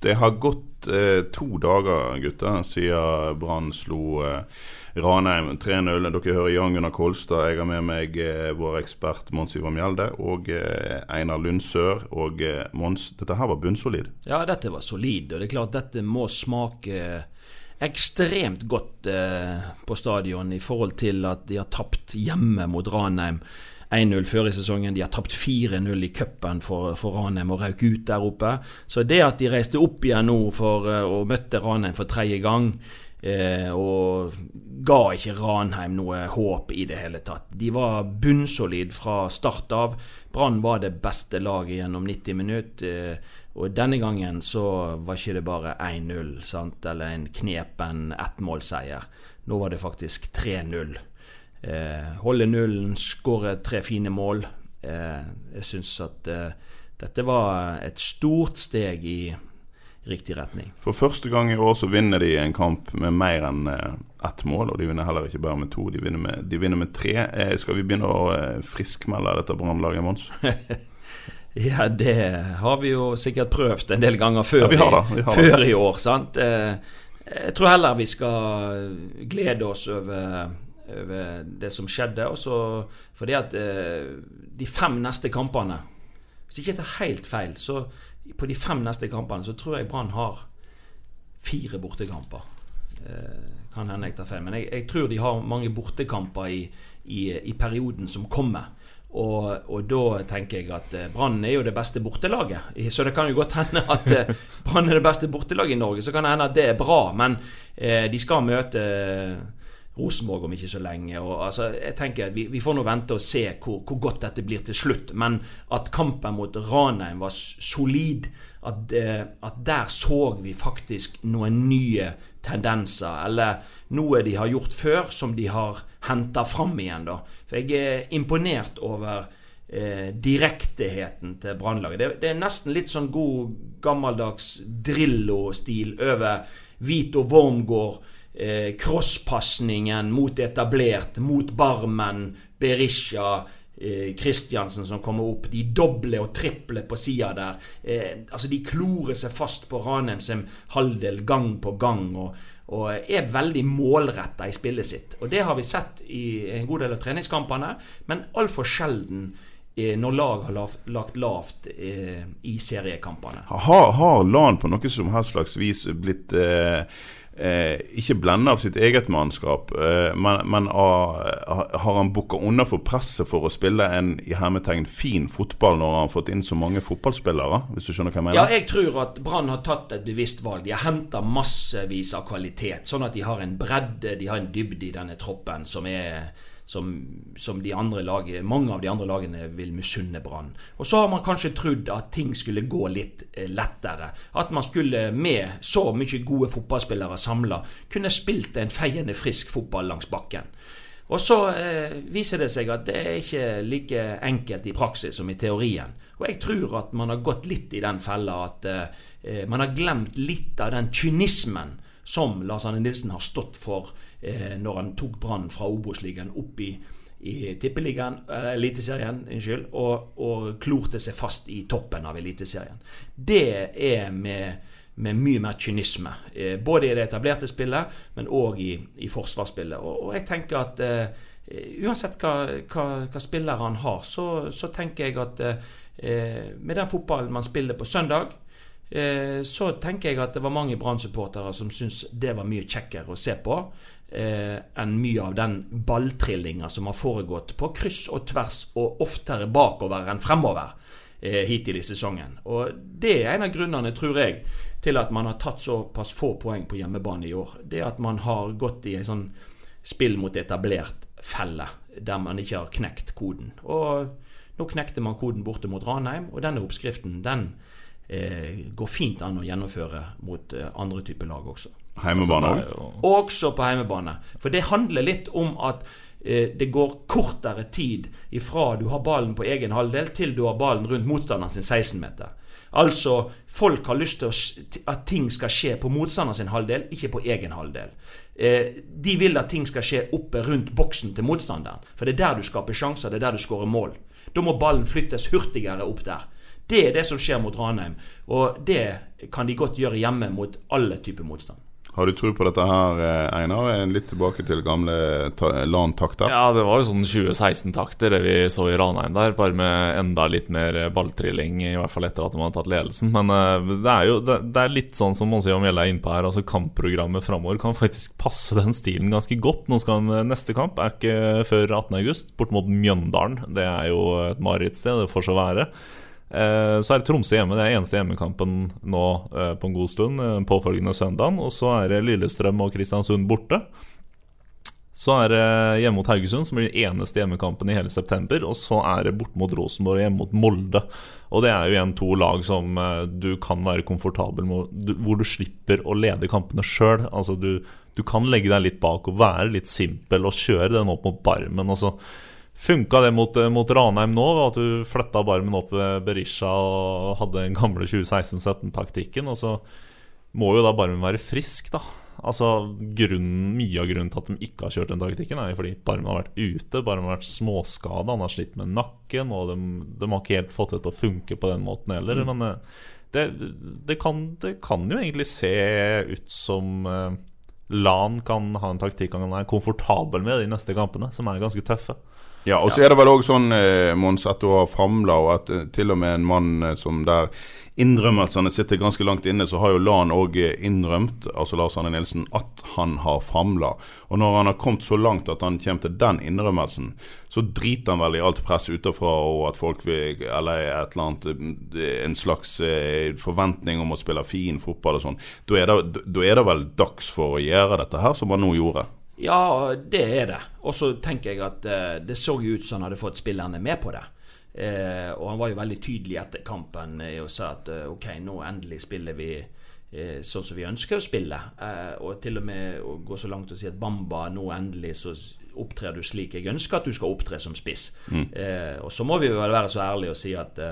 Det har gått eh, to dager, gutter, siden Brann slo eh, Ranheim 3-0. Dere hører Jan Gunnar Kolstad. Jeg har med meg eh, vår ekspert Mons Ivar Mjelde og eh, Einar Lundsør. Og eh, Mons, dette her var bunnsolid. Ja, dette var solid, og det er klart dette må smake ekstremt godt eh, på stadion i forhold til at de har tapt hjemme mot Ranheim 1-0 før i sesongen. De har tapt 4-0 i cupen for, for Ranheim og røk ut der oppe. Så det at de reiste opp igjen nå for, eh, og møtte Ranheim for tredje gang Eh, og ga ikke Ranheim noe håp i det hele tatt. De var bunnsolid fra start av. Brann var det beste laget gjennom 90 minutter. Eh, og denne gangen så var ikke det bare 1-0, sant, eller en knepen ettmålseier. Nå var det faktisk 3-0. Eh, holde nullen, skåre tre fine mål. Eh, jeg syns at eh, dette var et stort steg i riktig retning. For første gang i år så vinner de en kamp med mer enn ett mål. Og de vinner heller ikke bare med to, de vinner med, de vinner med tre. Eh, skal vi begynne å friskmelde dette Brannlaget, Mons? Ja, det har vi jo sikkert prøvd en del ganger før, Ja, vi har det, før i år. sant? Eh, Jeg tror heller vi skal glede oss over, over det som skjedde. Også fordi at eh, de fem neste kampene Hvis ikke jeg tar helt feil, så på de fem neste kampene så tror jeg Brann har fire bortekamper. Eh, kan hende jeg tar feil, men jeg, jeg tror de har mange bortekamper i, i, i perioden som kommer. Og, og da tenker jeg at eh, Brann er jo det beste bortelaget. Så det kan jo godt hende at Brann er det beste bortelaget i Norge. Så kan det hende at det er bra, men eh, de skal møte Rosenborg om ikke så lenge. Og, altså, jeg tenker vi, vi får nå vente og se hvor, hvor godt dette blir til slutt. Men at kampen mot Ranheim var solid, at, eh, at der så vi faktisk noen nye tendenser. Eller noe de har gjort før, som de har henta fram igjen. da. For jeg er imponert over eh, direkteheten til Brannlaget. Det, det er nesten litt sånn god gammeldags Drillo-stil over Vito Wormgård. Eh, Crosspasningen mot etablert, mot Barmen, Berisha, eh, Kristiansen som kommer opp. De doble og triple på sida der. Eh, altså De klorer seg fast på Ranheim sin halvdel gang på gang. og og er veldig målretta i spillet sitt. Og Det har vi sett i en god del av treningskampene, men altfor sjelden eh, når lag har lavt, lagt lavt eh, i seriekampene. Har, har LAN på noe som helst slags vis blitt eh, eh, ikke blende av sitt eget mannskap, eh, men, men av, har han booka unna for presset for å spille en i hermetegn fin fotball når han har fått inn så mange fotballspillere? Hvis du skjønner hva jeg mener? Ja, jeg tror at Brann har tatt et bevisst valg. De har henta massevis av kvalitet, sånn at de har en bredde, de har en dybde i denne troppen som er som, som lag, mange av de andre lagene vil misunne Brann. Og så har man kanskje trodd at ting skulle gå litt eh, lettere. At man skulle med så mye gode fotballspillere samla kunne spilt en feiende frisk fotball langs bakken. Og så eh, viser det seg at det er ikke like enkelt i praksis som i teorien. Og jeg tror at man har gått litt i den fella at eh, man har glemt litt av den kynismen som Lars Arne Nilsen har stått for eh, når han tok Brann fra Obos-ligaen opp i, i Tippeligaen, eh, Eliteserien, unnskyld, og, og klorte seg fast i toppen av Eliteserien. Det er med med mye mer kynisme. Eh, både i det etablerte spillet, men òg i, i forsvarsspillet. Og, og jeg tenker at eh, uansett hva, hva, hva spillere han har, så, så tenker jeg at eh, med den fotballen man spiller på søndag, eh, så tenker jeg at det var mange Brann-supportere som syntes det var mye kjekkere å se på eh, enn mye av den balltrillinga som har foregått på kryss og tvers, og oftere bakover enn fremover eh, hittil i sesongen. Og det er en av grunnene, tror jeg, til at man har tatt såpass få poeng på hjemmebane i år. Det at man har gått i en sånn spill mot etablert felle, der man ikke har knekt koden. Og nå knekte man koden borte mot Ranheim, og denne oppskriften, den eh, går fint an å gjennomføre mot eh, andre typer lag også. Heimebane òg? Altså, Også på heimebane. For det handler litt om at eh, det går kortere tid ifra du har ballen på egen halvdel, til du har ballen rundt motstanderen sin 16-meter. Altså, folk har lyst til å, at ting skal skje på motstanderen sin halvdel, ikke på egen halvdel. Eh, de vil at ting skal skje oppe rundt boksen til motstanderen. For det er der du skaper sjanser, det er der du skårer mål. Da må ballen flyttes hurtigere opp der. Det er det som skjer mot Ranheim, og det kan de godt gjøre hjemme mot alle typer motstand. Har du tro på dette her, eh, Einar? Litt tilbake til gamle ta- LAN-takter? Ja, det var jo sånn 2016-takter, det vi så i Ranheim der. Bare med enda litt mer balltrilling, i hvert fall etter at de hadde tatt ledelsen. Men eh, det er jo det, det er litt sånn som Monsi og Mjelle er innpå her. Altså Kampprogrammet framover kan faktisk passe den stilen ganske godt. Nå skal han, Neste kamp er ikke før 18.8, bort mot Mjøndalen. Det er jo et marerittsted, det får så være. Eh, Så er Tromsø hjemme, det er eneste hjemmekampen nå eh, på en god stund. eh, Påfølgende søndagen. Og så er det Lillestrøm og Kristiansund borte. Så er det hjemme mot Haugesund, som blir den eneste hjemmekampen i hele september. Og så er det bort mot Rosenborg og hjemme mot Molde. Og det er jo igjen to lag som du kan være komfortabel med, hvor du slipper å lede kampene sjøl. Altså du, du kan legge deg litt bak og være litt simpel og kjøre den opp mot Barmen. Og så funka det mot, eh, mot Ranheim nå, ved at du flytta Barmen opp ved Berisha og hadde den gamle 2016-17-taktikken. Og så må jo da Barmen være frisk, da. Altså grunnen, Mye av grunnen til at de ikke har kjørt den taktikken, er fordi Barmen har vært ute. Barmen har vært småskada, han har slitt med nakken, og de, de har ikke helt fått det til å funke på den måten heller. Men eh, det, det, kan, det kan jo egentlig se ut som eh, Lan kan ha en taktikk han er komfortabel med de neste kampene, som er ganske tøffe. Ja, og så er det vel òg sånn, eh, Mons, at du har famla, og at eh, til og med en mann eh, som der innrømmelsene sitter ganske langt inne, så har jo Lan òg innrømt, altså Lars Arne Nilsen, at han har famla. Og når han har kommet så langt at han kommer til den innrømmelsen, så driter han vel i alt press utenfra, og at folk vil Eller et eller annet En slags forventning om å spille fin fotball og sånn. Da det, da er det vel dags for å gjøre dette her, som han nå gjorde. Ja, det er det. Og så tenker jeg at eh, det så jo ut som han hadde fått spillerne med på det. Eh, og han var jo veldig tydelig etter kampen eh, og sa at eh, ok, nå endelig spiller vi eh, sånn som vi ønsker å spille. Eh, og til og med å gå så langt og si at Bamba, nå endelig så opptrer du slik jeg ønsker at du skal opptre som spiss. Eh, og så må vi vel være så ærlige og si at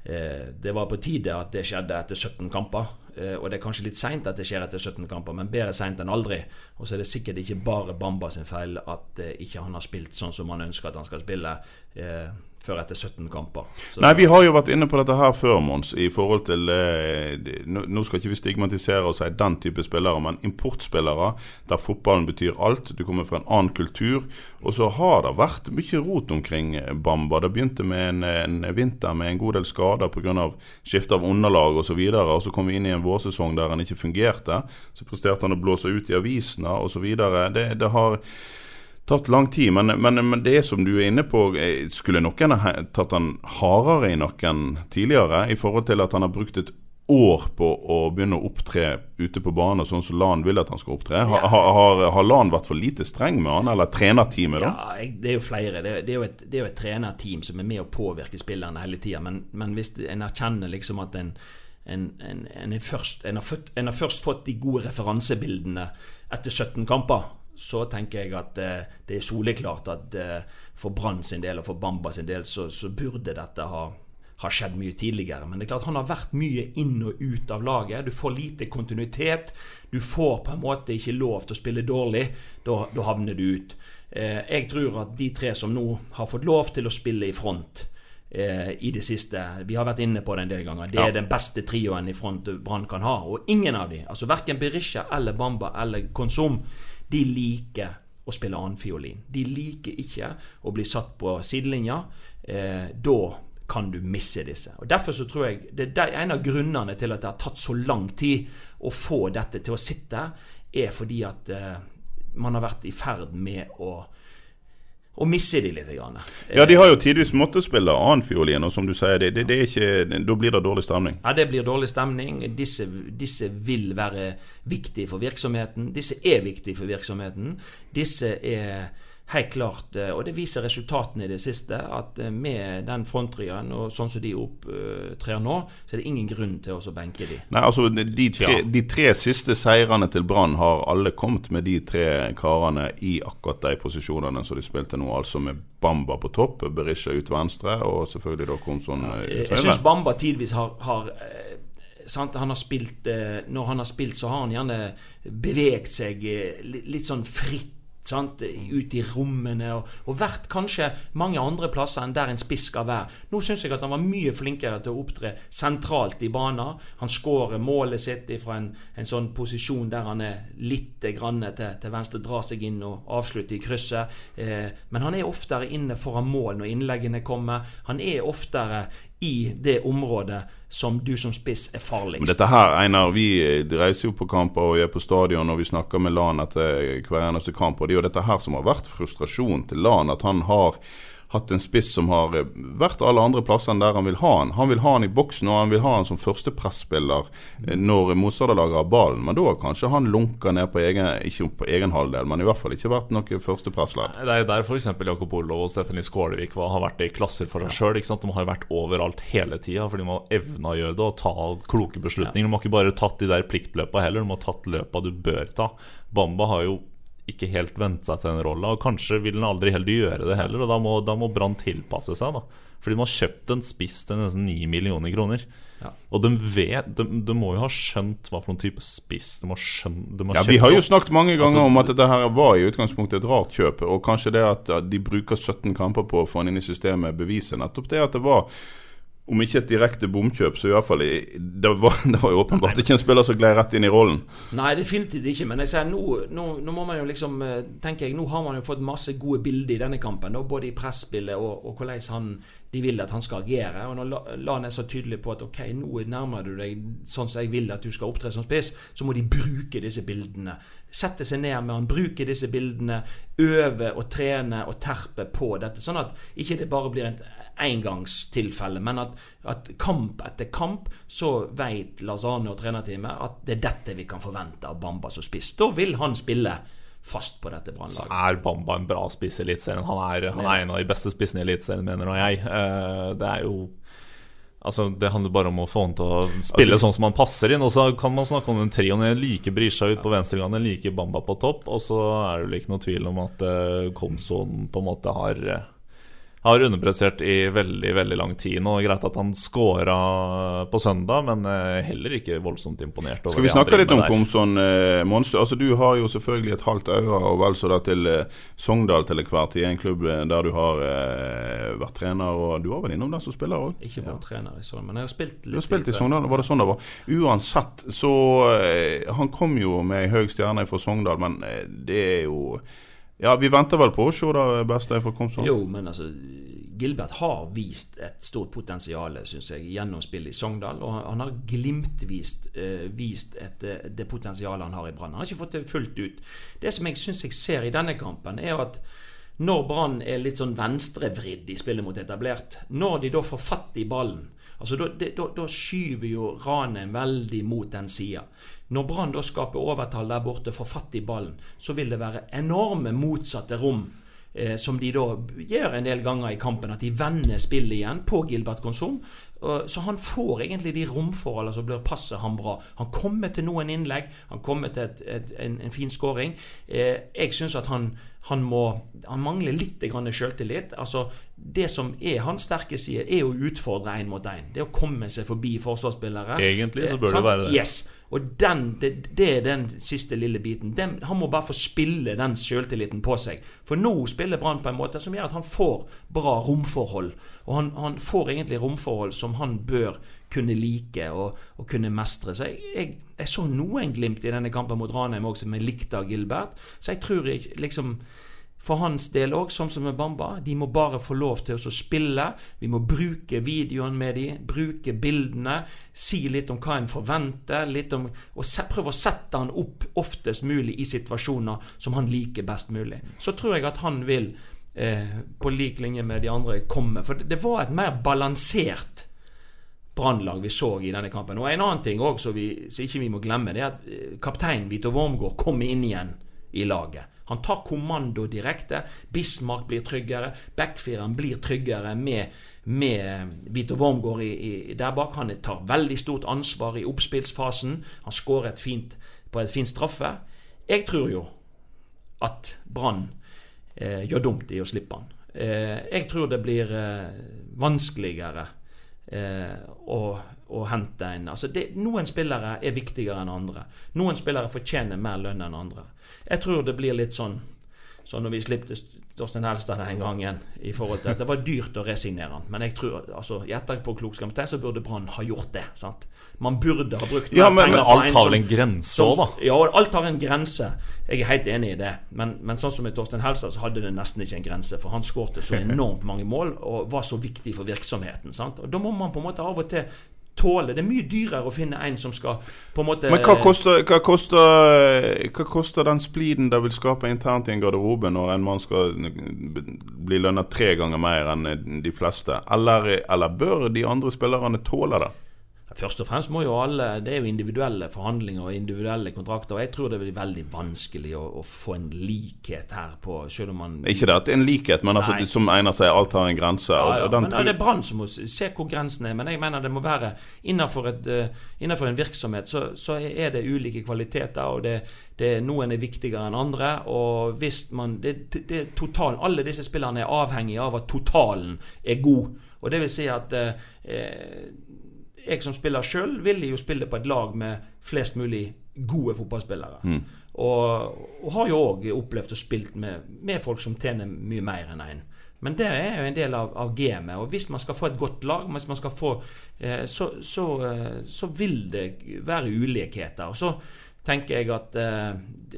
Det var på tide at det skjedde etter 17 kamper. Eh, Og det er kanskje litt seint at det skjer etter 17 kamper, men bedre seint enn aldri. Og så er det sikkert ikke bare Bamba sin feil at eh, ikke han har spilt sånn som han ønsker at han skal spille eh, før etter 17 kamper. Så, Nei, vi har jo vært inne på dette her før, Mons. I forhold til eh, nå, skal ikke vi stigmatisere og si den type spillere, men importspillere der fotballen betyr alt. Du kommer fra en annen kultur. Og så har det vært mye rot omkring eh, Bamba. Det begynte med en, en vinter med en god del skader pga. skifte av underlag osv. Og, og så kom vi inn i en vårsesong der han ikke fungerte. Så presterte han å blåse ut i avisene osv. Det, det har tatt lang tid, men, men, men det som du er inne på, eh, skulle noen ha tatt han hardere i nakken tidligere, i forhold til at han har brukt et år på å begynne å opptre ute på banen sånn som Lan vil at han skal opptre? Har, har, har, Lan vært for lite streng med han, eller trenerteamet, da? Ja, det er jo flere. Det, er- det, er jo et, det er jo et trenerteam som er med å påvirke spillerne hele tida. Men, men hvis en erkjenner liksom at en, en, en, en, først, en, har fått, en har først fått de gode referansebildene etter 17 kamper, så tenker jeg at eh, det er soleklart at eh, for Brann sin del og for Bamba sin del så, så burde dette ha ha, skjedd mye tidligere. Men det er klart han har vært mye inn og ut av laget. Du får lite kontinuitet. Du får på en måte ikke lov til å spille dårlig. Da, da havner du ut. Eh, jeg tror at de tre som nå har fått lov til å spille i front eh, i det siste Vi har vært inne på det en del ganger. Det Ja. er den beste trioen i front Brann kan ha. Og ingen av de, altså verken Berisha eller Bamba eller Konsum, de liker å spille annenfiolin. De liker ikke å bli satt på sidelinja. Eh, da kan du misse disse. Og Derfor så tror jeg det er en av grunnene til at det har tatt så lang tid å få dette til å sitte, er fordi at eh, man har vært i ferd med å å misse de litt. Grann. Ja, de har jo tidvis måttet spille annenfiolin, og som du sier, det, det, det ikke, da blir det dårlig stemning. Ja, Det blir dårlig stemning. Disse, disse vil være viktige for virksomheten. Disse er viktige for virksomheten. Disse er helt klart, eh, og det viser resultatene i det siste, at eh, med den fronttrieren og sånn som de opptrer nå, så er det ingen grunn til å benke de. Nei, altså De tre, de tre siste seirene til Brann har alle kommet med de tre karene i akkurat de posisjonene som de spilte nå. Altså med Bamba på topp, Berisha ut venstre og selvfølgelig da Komson Ja, ut jeg høyre. syns Bamba tidvis har, har eh, sant? Han har spilt, eh, når han har spilt, så har han gjerne beveget seg eh, litt sånn fritt. Sant? Ut i rommene og, og vært kanskje mange andre plasser enn der en spiss skal være. Nå syns jeg at han var mye flinkere til å opptre sentralt i banen. Han skårer målet sitt fra en, en sånn posisjon der han er litt grann til, til venstre, drar seg inn og avslutter i krysset. Eh, men han er oftere inne foran mål når innleggene kommer. Han er oftere i det området som du som spiss er farligst. Men dette her, Einar, vi eh, reiser jo på kamper og er på stadion og vi snakker med Lan etter hver eneste kamp. Og det er jo dette her som har vært frustrasjon til Lan. At han har hatt en spiss som har eh, vært alle andre plasser enn der han vil ha han. Han vil ha han i boksen og han vil ha han som første presspiller når motstanderlaget har ballen. Men da har kanskje han lunka ned på egen, ikke på egen halvdel, men i hvert fall ikke vært noe førstepressledd. Det er der f.eks. Jakob Olo og Stephanie Skålevik har vært i klasser for seg sjøl. De har vært overalt hele tida fordi de har evna å gjøre det og ta kloke beslutninger. De har ikke bare tatt de der pliktløpa heller, de har tatt løpa du bør ta. Bamba har jo ikke helt vent seg til den rolla, og kanskje vil han aldri helt gjøre det heller. Og da må, da må Brann tilpasse seg, da. Fordi de har kjøpt en spiss til nesten 9 millioner kroner. Ja. Og de vet de, de må jo ha skjønt hva for noen type spiss de har skjønt de har Ja, Vi har jo snakket mange ganger Altså, om at dette her var i utgangspunktet et rart kjøp. Og kanskje det at de bruker 17 kamper på å få han inn i systemet, beviser nettopp det at det var om ikke et direkte bomkjøp, så i hvert fall det var, det var jo åpenbart ikke en spiller som gled rett inn i rollen. Nei, definitivt ikke. Men jeg sier, nå, nå, nå må man jo liksom eh, tenker jeg, Nå har man jo fått masse gode bilder i denne kampen, da, både i presspillet og, og hvordan han, de vil at han skal agere. Og Når La- Lan er så tydelig på at ok, nå nærmer du deg sånn som jeg vil at du skal opptre som spiss, så må de bruke disse bildene. Sette seg ned med han, bruke disse bildene, øve og trene og terpe på dette. Sånn at ikke det bare blir et engangstilfelle, men at, at kamp etter kamp så vet Lazane og trenerteamet at det er dette vi kan forvente av Bamba som spiss. Da vil han spille fast på dette Så er Bamba en bra spiss i Eliteserien. Han, er- han er en av de beste spissene i Eliteserien, mener nå jeg. Eh, Det er jo Altså, Det handler bare om å få han til å spille sånn som han passer inn. Og så kan man snakke om den trioen. Jeg liker Brisja ut på venstregangen, jeg liker Bamba på topp. Og så er det vel ikke noe tvil om at uh, Komson på en måte har eh, har underpressert i veldig veldig lang tid nå. Greit at han scora på søndag, men eh, heller ikke voldsomt imponert. over Skal vi snakke litt om. Komson, eh, Monster? Altså, du har jo selvfølgelig et halvt øye og vel så da til eh, Sogndal til enhver tid. En klubb eh, der du har eh, vært trener, og du var vel innom der som spiller òg? Ikke vår trener i sånn, men jeg har spilt litt Du har spilt i. Sogndal, var det sånn det var? Uansett, så eh, Han kom jo med ei høy stjerne fra Sogndal, men eh, det er jo Ja, vi venter vel på å se det beste fra Komsom. Jo, men altså Gilbert har vist et stort potensial, syns jeg, gjennom spillet i Sogndal. Og han- har glimtvist uh, vist et, eh, det potensialet han har i Brann. Han har ikke fått det fullt ut. Det som jeg syns jeg ser i denne kampen, er at når Brann er litt sånn venstrevridd i spillet mot etablert, når de da får fatt i ballen Altså Da, skyver jo Ranheim veldig mot den sida. Når Brann da skaper overtall der borte, får fatt i ballen, så vil det være enorme motsatte rom eh, som de da gjør en del ganger i kampen, at de vender spillet igjen på Gilbert Konsum. Så han får egentlig de romforholdene som blir passe ham bra. Han kommer til noen innlegg, han kommer til et, et, en, en fin skåring. Eh, jeg syns at han, han må Han mangler litt selvtillit. Altså, det som er hans sterke side, er å utfordre én mot én. Det å komme seg forbi forsvarsspillere. Egentlig så Eh, bør det være det. Yes. Og den, det, det er den siste lille biten. Den, han må bare få spille den sjøltilliten på seg. For nå spiller Brann på en måte som gjør at han får bra romforhold. Og han, han får egentlig romforhold som han bør kunne like og, og kunne mestre. Så jeg, jeg, jeg så noen glimt i denne kampen mot Ranheim også, som jeg likte av Gilbert. Så jeg tror jeg liksom for hans del òg, sånn som med Bamba, de må bare få lov til å spille. Vi må bruke videoen med de, bruke bildene, si litt om hva en forventer, litt om, og prøve å sette han opp oftest mulig i situasjoner som han liker best mulig. Så tror jeg at han vil, eh, på lik linje med de andre, komme. For det, var et mer balansert brannlag vi så i denne kampen. Og en annen ting òg som, vi, så ikke vi må glemme, det er at eh, kaptein Vito Wormgård kommer inn igjen i laget. Han tar kommando direkte. Bismarck blir tryggere. Backfireren blir tryggere med, med Vito Wormgård i, i, der bak. Han tar veldig stort ansvar i oppspillsfasen. Han skårer på et fint straffe. Jeg tror jo at Brann eh, gjør dumt i å slippe han. Eh, jeg tror det blir eh, vanskeligere eh, å, å, hente en altså det, Noen spillere er viktigere enn andre. Noen spillere fortjener mer lønn enn andre. Jeg tror det blir litt sånn som når vi slipte Torstein Helstad den gangen i forhold til at Det var dyrt å resignere han, men jeg tror, altså, i etterpåklokskap så burde Brann ha gjort det. sant? Man burde ha brukt ja, men, men alt har vel en grense òg, da? Ja, alt har en grense. Jeg er helt enig i det. Men, men sånn som med Torstein Helstad, så hadde det nesten ikke en grense. For han skårte så enormt mange mål og var så viktig for virksomheten. sant? Og Da må man på en måte av og til tåle. Det er mye dyrere å finne en som skal på en måte Men hva koster, hva koster, hva koster den spliden det vil skape internt i en garderobe når en mann skal bli lønna tre ganger mer enn de fleste? Eller, eller bør de andre spillerne tåle det? Først og fremst må jo alle Det er jo individuelle forhandlinger og individuelle kontrakter. Og jeg tror det blir veldig vanskelig å, å få en likhet her på Selv om man Ikke det at det er en likhet, men altså, som Einar sier, alt har en grense. Ja, ja, men tror... Det er Brann som må se hvor grensen er. Men jeg mener det må være innenfor, et, uh, innenfor en virksomhet så, så, er det ulike kvaliteter, og det, det, noen er viktigere enn andre. Og hvis man det, det, total, Alle disse spillerne er avhengige av at totalen er god. Og det vil si at uh, jeg som spiller sjøl, ville jo spille på et lag med flest mulig gode fotballspillere. Mm. Og, og, har jo òg opplevd og spilt med, med, folk som tjener mye mer enn én. En. Men det er jo en del av, av gamet. Og hvis man skal få et godt lag, hvis man skal få, eh, så, så, eh, så, vil det være ulikheter. Og så tenker jeg at eh,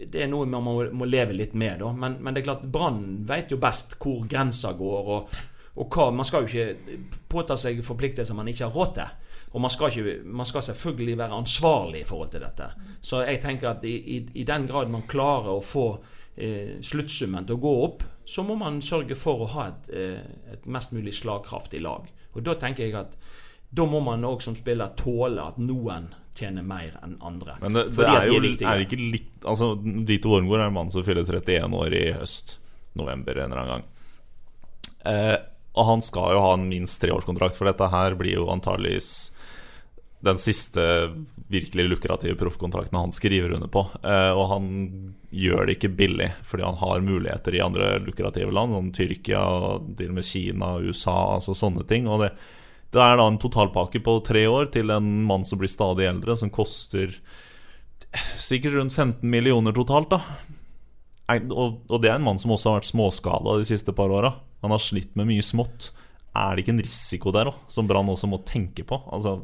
det er noe man må, må leve litt med, da. Men, men det er klart Brann vet jo best hvor grensa går. og og hva, Man skal jo ikke påta seg forpliktelser man ikke har råd til. Og man skal, ikke, man skal, selvfølgelig være ansvarlig i forhold til dette. Så jeg tenker at i, i, i den grad man klarer å få eh, sluttsummen til å gå opp, så må man sørge for å ha et, eh, et mest mulig slagkraftig lag. Og da tenker jeg at da må man òg som spiller tåle at noen tjener mer enn andre. Men det, det er jo er ikke litt Altså, Dito Wormgård er en mann som fyller 31 år i høst. November en eller annen gang. Eh, og han skal jo ha en minst treårskontrakt, for dette her blir jo antageligvis den siste virkelig lukrative proffkontrakten han skriver under på. Eh, og han gjør det ikke billig, fordi han har muligheter i andre lukrative land, som Tyrkia, til og med Kina, USA, altså sånne ting. Og det, det er da en totalpakke på tre år til en mann som blir stadig eldre, som koster sikkert rundt 15 millioner totalt, da. Og, og det er en mann som også har vært småskada de siste par åra. Han har slitt med mye smått. Er det ikke en risiko der òg, som Brann også må tenke på? Altså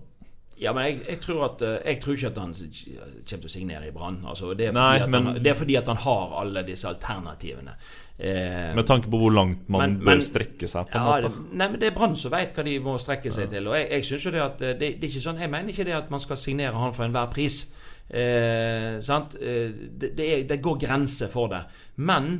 ja, men jeg, jeg, tror at, eh, jeg, tror ikke at han kommer til å signere i Brann. Altså, det, det, er fordi at han har alle disse alternativene. Eh, med tanke på hvor langt man men, bør strekke seg? på ja, måte. nei, men Det er Brann som vet hva de må strekke seg ja. til. Og jeg, jeg synes jo det at eh, det, det, er ikke sånn, jeg mener ikke det at man skal signere han for enhver pris. Eh, sant? Det, det, er, det, går grenser for det. Men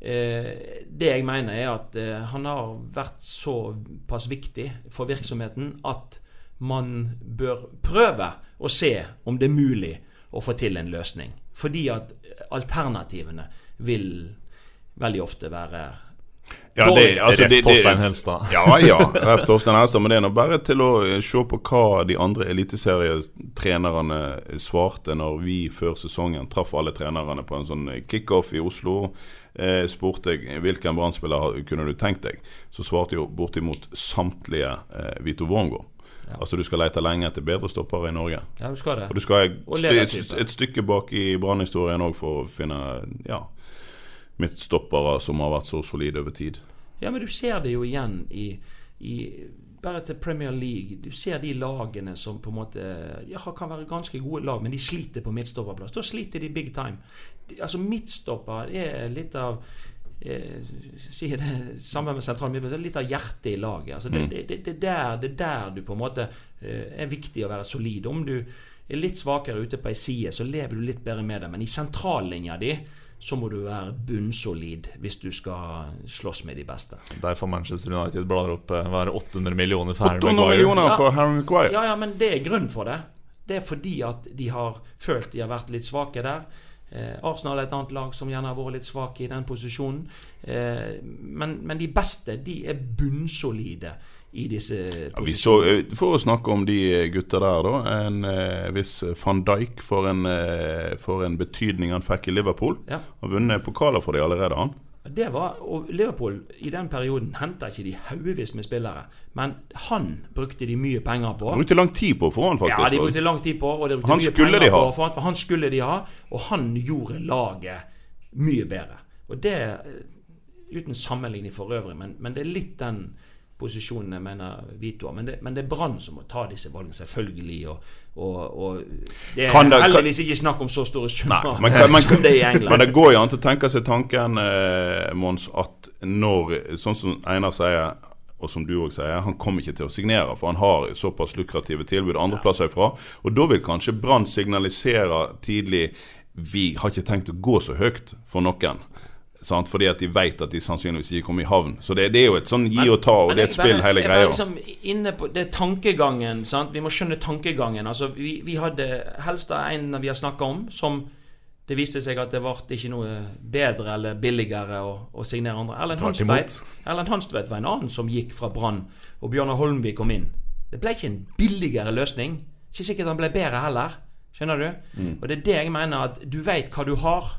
eh, det jeg mener, er at eh, han har vært såpass viktig for virksomheten at man bør prøve å se om det er mulig å få til en løsning. Fordi at alternativene vil veldig ofte være ja, det, altså, det, Torstein Helstad. Ja, ja. Ref Torstein Helstad. Men det er nå bare til å se på hva de andre eliteserietrenerne svarte når vi før sesongen traff alle trenerne på en sånn kickoff i Oslo. Eh, spurte jeg hvilken brann kunne du tenkt deg. Så svarte jo bortimot samtlige eh, Vito Wormgård. Ja. Altså Du skal lete lenge etter bedre stoppere i Norge. Ja, du skal det Og du skal et, st et stykke bak i brannhistorien òg for å finne Ja midtstoppere som har vært så solide over tid. Ja, men du ser det jo igjen i, i bare til Premier League. Du ser de lagene som på en måte ja, kan være ganske gode lag, men de sliter på midtstopperplass. Da sliter de big time. Altså Midtstopper er litt av eh, sier det sammen med sentral midtbane. Litt av hjertet i laget. Altså, det, mm. det, det, der, det, der, du på en måte eh, er viktig å være solid. Om du er litt svakere ute på ei side, så lever du litt bedre med det. Men i sentrallinja di så må du være bunnsolid hvis du skal slåss med de beste. Derfor Manchester United blar opp eh, være 800 millioner for Harry Maguire. millioner for Harry Maguire. Ja, ja, men det er grunn for det. Det er fordi at de har følt de har vært litt svake der. Eh, Arsenal er et annet lag som gjerne har vært litt svake i den posisjonen. Eh, men, men de beste de er bunnsolide i disse Ja, vi så, posisjonene. eh, For å snakke om de gutta der, da. En eh, viss van Dijk for en, eh, for en betydning han fikk i Liverpool. Ja. Har vunnet pokaler for de allerede, han. Det var, og Liverpool i den perioden henta ikke de haugevis med spillere. Men han brukte de mye penger på. Brukte lang tid på å få han, faktisk. Ja, de brukte lang tid på, og de brukte Han mye skulle penger de ha. på for han, for han skulle de ha. Og han gjorde laget mye bedre. Og det eh, uten sammenligning for øvrig, men, men det er litt den posisjonen jeg mener Vito. Men det, men det er Brann som må ta disse valgene, selvfølgelig. Og, og, og det er det- heldigvis ikke snakk om så store summer nei, kan- man, som det er i England. men det går jo an til å tenke seg tanken, eh, Mons, at når Sånn som Einar sier, og som du òg sier, han kommer ikke til å signere, for han har såpass lukrative tilbud andreplasser ifra. Og da vil kanskje Brann signalisere tidlig Vi har ikke tenkt å gå så høyt for noen. Sant? Fordi at de vet at de sannsynligvis ikke kommer i havn. Så det, det er jo et sånn gi og ta, og Men det er et spill, bare- hele jeg var greia. Liksom inne på det er tankegangen. Sant? Vi må skjønne tankegangen. Altså, vi, vi hadde Helstad en vi har snakka om, som det viste seg at det ble ikke noe bedre eller billigere å, å signere andre. Erlend Hanstvedt var en annen som gikk fra Brann, og Bjørnar Holmvik kom inn. Det ble ikke en billigere løsning. Ikke sikkert han ble bedre heller. Skjønner du? Mm. Og det er det jeg mener, at du veit hva du har.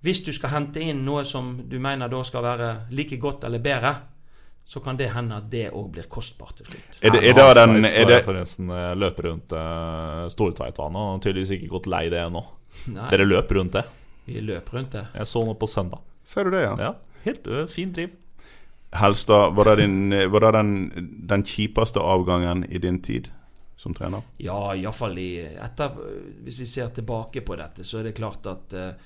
Hvis du skal hente inn noe som du mener da skal være like godt eller bedre, så kan det hende at det òg blir kostbart til slutt. Er det, er det den er det, forresten eh, løper rundt uh, Stortveitvannet og tydeligvis ikke gått lei det ennå. Dere løper rundt det. vi løp rundt det. Jeg så noe på søndag. Ser du det, ja? Ja, helt uh, fin driv. Helstad, var det, din, var det den, den kjipeste avgangen i din tid som trener? Ja, iallfall i etter Hvis vi ser tilbake på dette, så er det klart at eh, en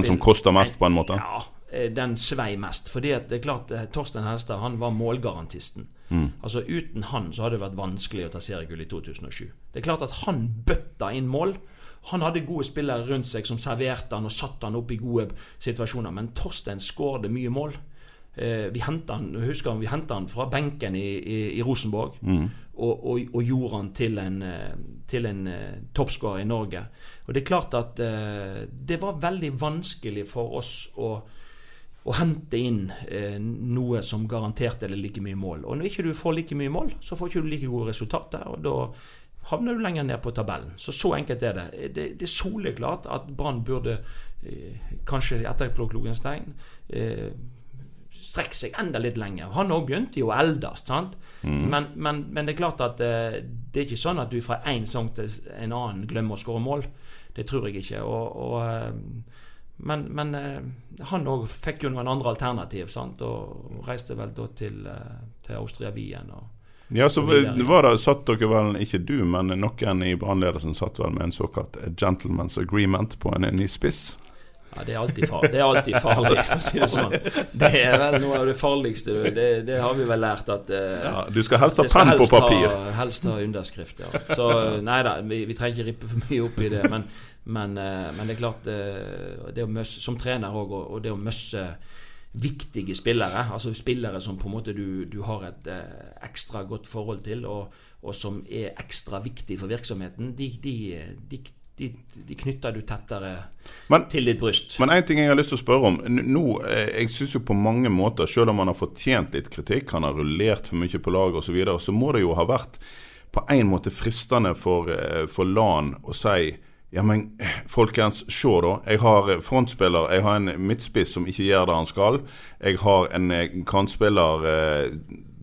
Den som koster mest, på en måte? Ja, eh, den svei mest. Fordi at det er klart eh, Torstein Helstad han var målgarantisten. Altså Uten han så hadde det vært vanskelig å ta seriegull i 2007. Det er klart at han bøtta inn mål. Han hadde gode spillere rundt seg som serverte han og satte han opp i gode situasjoner. Men Torstein skårde mye mål. Eh, vi henta han, husker vi hentet han fra benken i, i, i Rosenborg og, og, og gjorde han til en, eh, til en eh, toppskårer i Norge. Og det er klart at eh, det var veldig vanskelig for oss å, å hente inn eh, noe som garanterte deg like mye mål. Og når ikke du får like mye mål, så får ikke du like gode resultater. Og da havner du lenger ned på tabellen. Så så enkelt er det. Det, det er soleklart at Brann burde, eh, kanskje etterpåklokens tegn, eh, strekke seg enda litt lenger. Han òg begynte jo å eldes, sant? Men, men, men det er klart at eh, det er ikke sånn at du fra én sang til en annen glemmer å skåre mål. Det tror jeg ikke. Og, og, eh, men men eh, han òg fikk jo noen andre alternativ, sant? Og reiste vel da til, eh, til Austria-Wien. og Ja, så var det, satt dere vel, ikke du, men noen i brannledelsen satt vel med en såkalt gentleman's agreement på en ny spiss? Ja, det er alltid, far det er alltid farlig, for å si det sånn. Det er vel noe av det farligste. Det, det har vi vel lært at eh, Ja, du skal helst ha penn på papir. ha- helst ha underskrift, ja. Så nei da, vi, vi trenger ikke rippe for mye opp i det. Men, men, eh, men det er klart eh, det møsse, Som trener òg, og, og det å møsse viktige spillere, altså spillere som på en måte du, du har et eh, ekstra godt forhold til, og, og som er ekstra viktig for virksomheten, de, de, de, de, de knytter du tettere Men- til ditt bryst. Men en ting jeg har lyst til å spørre om. Nå, eh, Jeg syns jo på mange måter, selv om han har fortjent litt kritikk, han har rullert for mye på laget osv., så, videre, så må det jo ha vært på en måte fristende for, eh, for LAN å si ja, men eh, folkens, se da. Jeg har frontspiller, jeg har en midtspiss som ikke gjør det han skal. Jeg har en kantspiller eh,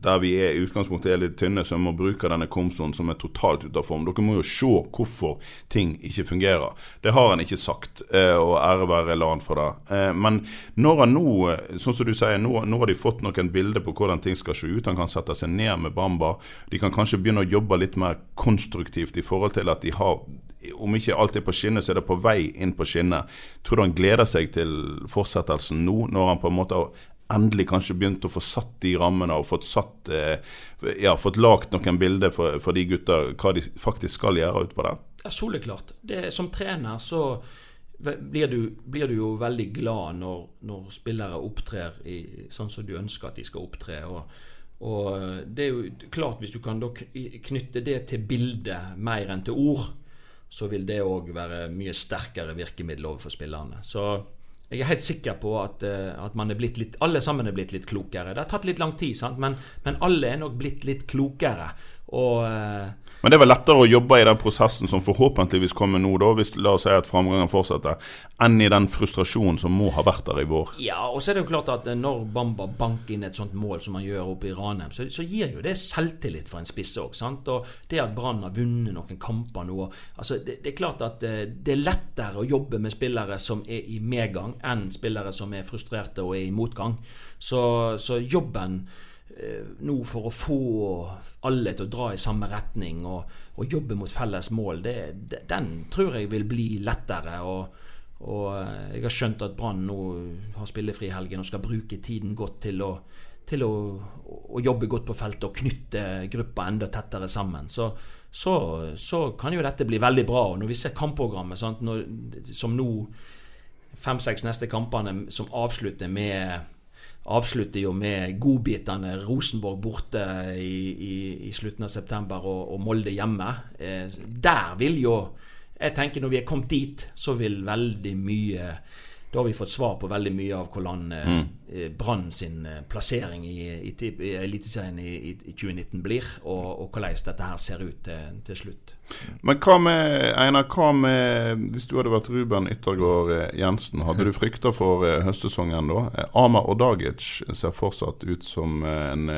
der vi er i utgangspunktet er litt tynne, så vi må bruke denne komsoen som er totalt ute av form. Dere må jo se hvorfor ting ikke fungerer. Det har han ikke sagt, eh, og ære være LAN for det. Eh, Men når han nå, sånn som du sier, nå, nå har de fått noen bilder på hvordan ting skal se ut. Han kan sette seg ned med Bamba. De kan kanskje begynne å jobbe litt mer konstruktivt i forhold til at de har om ikke alt er på skinner, så er det på vei inn på skinner. Tror du han gleder seg til fortsettelsen nå, når han på en måte endelig kanskje begynt å få satt de rammene og fått satt eh, Ja, fått lagt noen bilder for, for de gutta, hva de faktisk skal gjøre utpå der? Ja, soleklart. Det, som trener så blir du, blir du jo veldig glad når, når spillere opptrer i, sånn som du ønsker at de skal opptre. Og, og det er jo klart, hvis du kan knytte det til bildet mer enn til ord, så vil det òg være mye sterkere virkemiddel overfor spillerne. Så jeg er helt sikker på at, eh, at man er blitt litt, alle sammen er blitt litt klokere. Det har tatt litt lang tid, sant? Men, men alle er nok blitt litt klokere. Og eh, Men det er vel lettere å jobbe i den prosessen som forhåpentligvis kommer nå, da, hvis la oss si at framgangen fortsetter, enn i den frustrasjonen som må ha vært der i vår. Ja, og så er det jo klart at eh, når Bamba banker inn et sånt mål som han gjør oppe i Ranheim, så, så gir jo det selvtillit for en spisse òg. Og det at Brann har vunnet noen kamper nå altså det, det, er klart at eh, det er lettere å jobbe med spillere som er i medgang, enn spillere som er frustrerte og er i motgang. Så, så jobben nå for å få alle til å dra i samme retning og, og jobbe mot felles mål, det, det, den tror jeg vil bli lettere. Og, og eh, jeg har skjønt at Brann nå har spillefri helgen og skal bruke tiden godt til å, til å, å jobbe godt på feltet og knytte gruppa enda tettere sammen. Så, så, så, kan jo dette bli veldig bra. Og når vi ser kampprogrammet, sant, når, som nå fem-seks neste kampene som avslutter med avslutter jo med godbitene Rosenborg borte i, i, i slutten av september og, og Molde hjemme. Eh, der vil jo Jeg tenker når vi er kommet dit, så vil veldig mye da har vi fått svar på veldig mye av hvordan eh, mm. Eh, Brann sin eh, plassering i, i, i Eliteserien i, i, 2019 blir, og, og, hvordan dette her ser ut til, til slutt. Men hva med Einar, hva med hvis du hadde vært Ruben Yttergård Jensen, hadde du frykta for høstsesongen da? Amar Odagic ser fortsatt ut som en,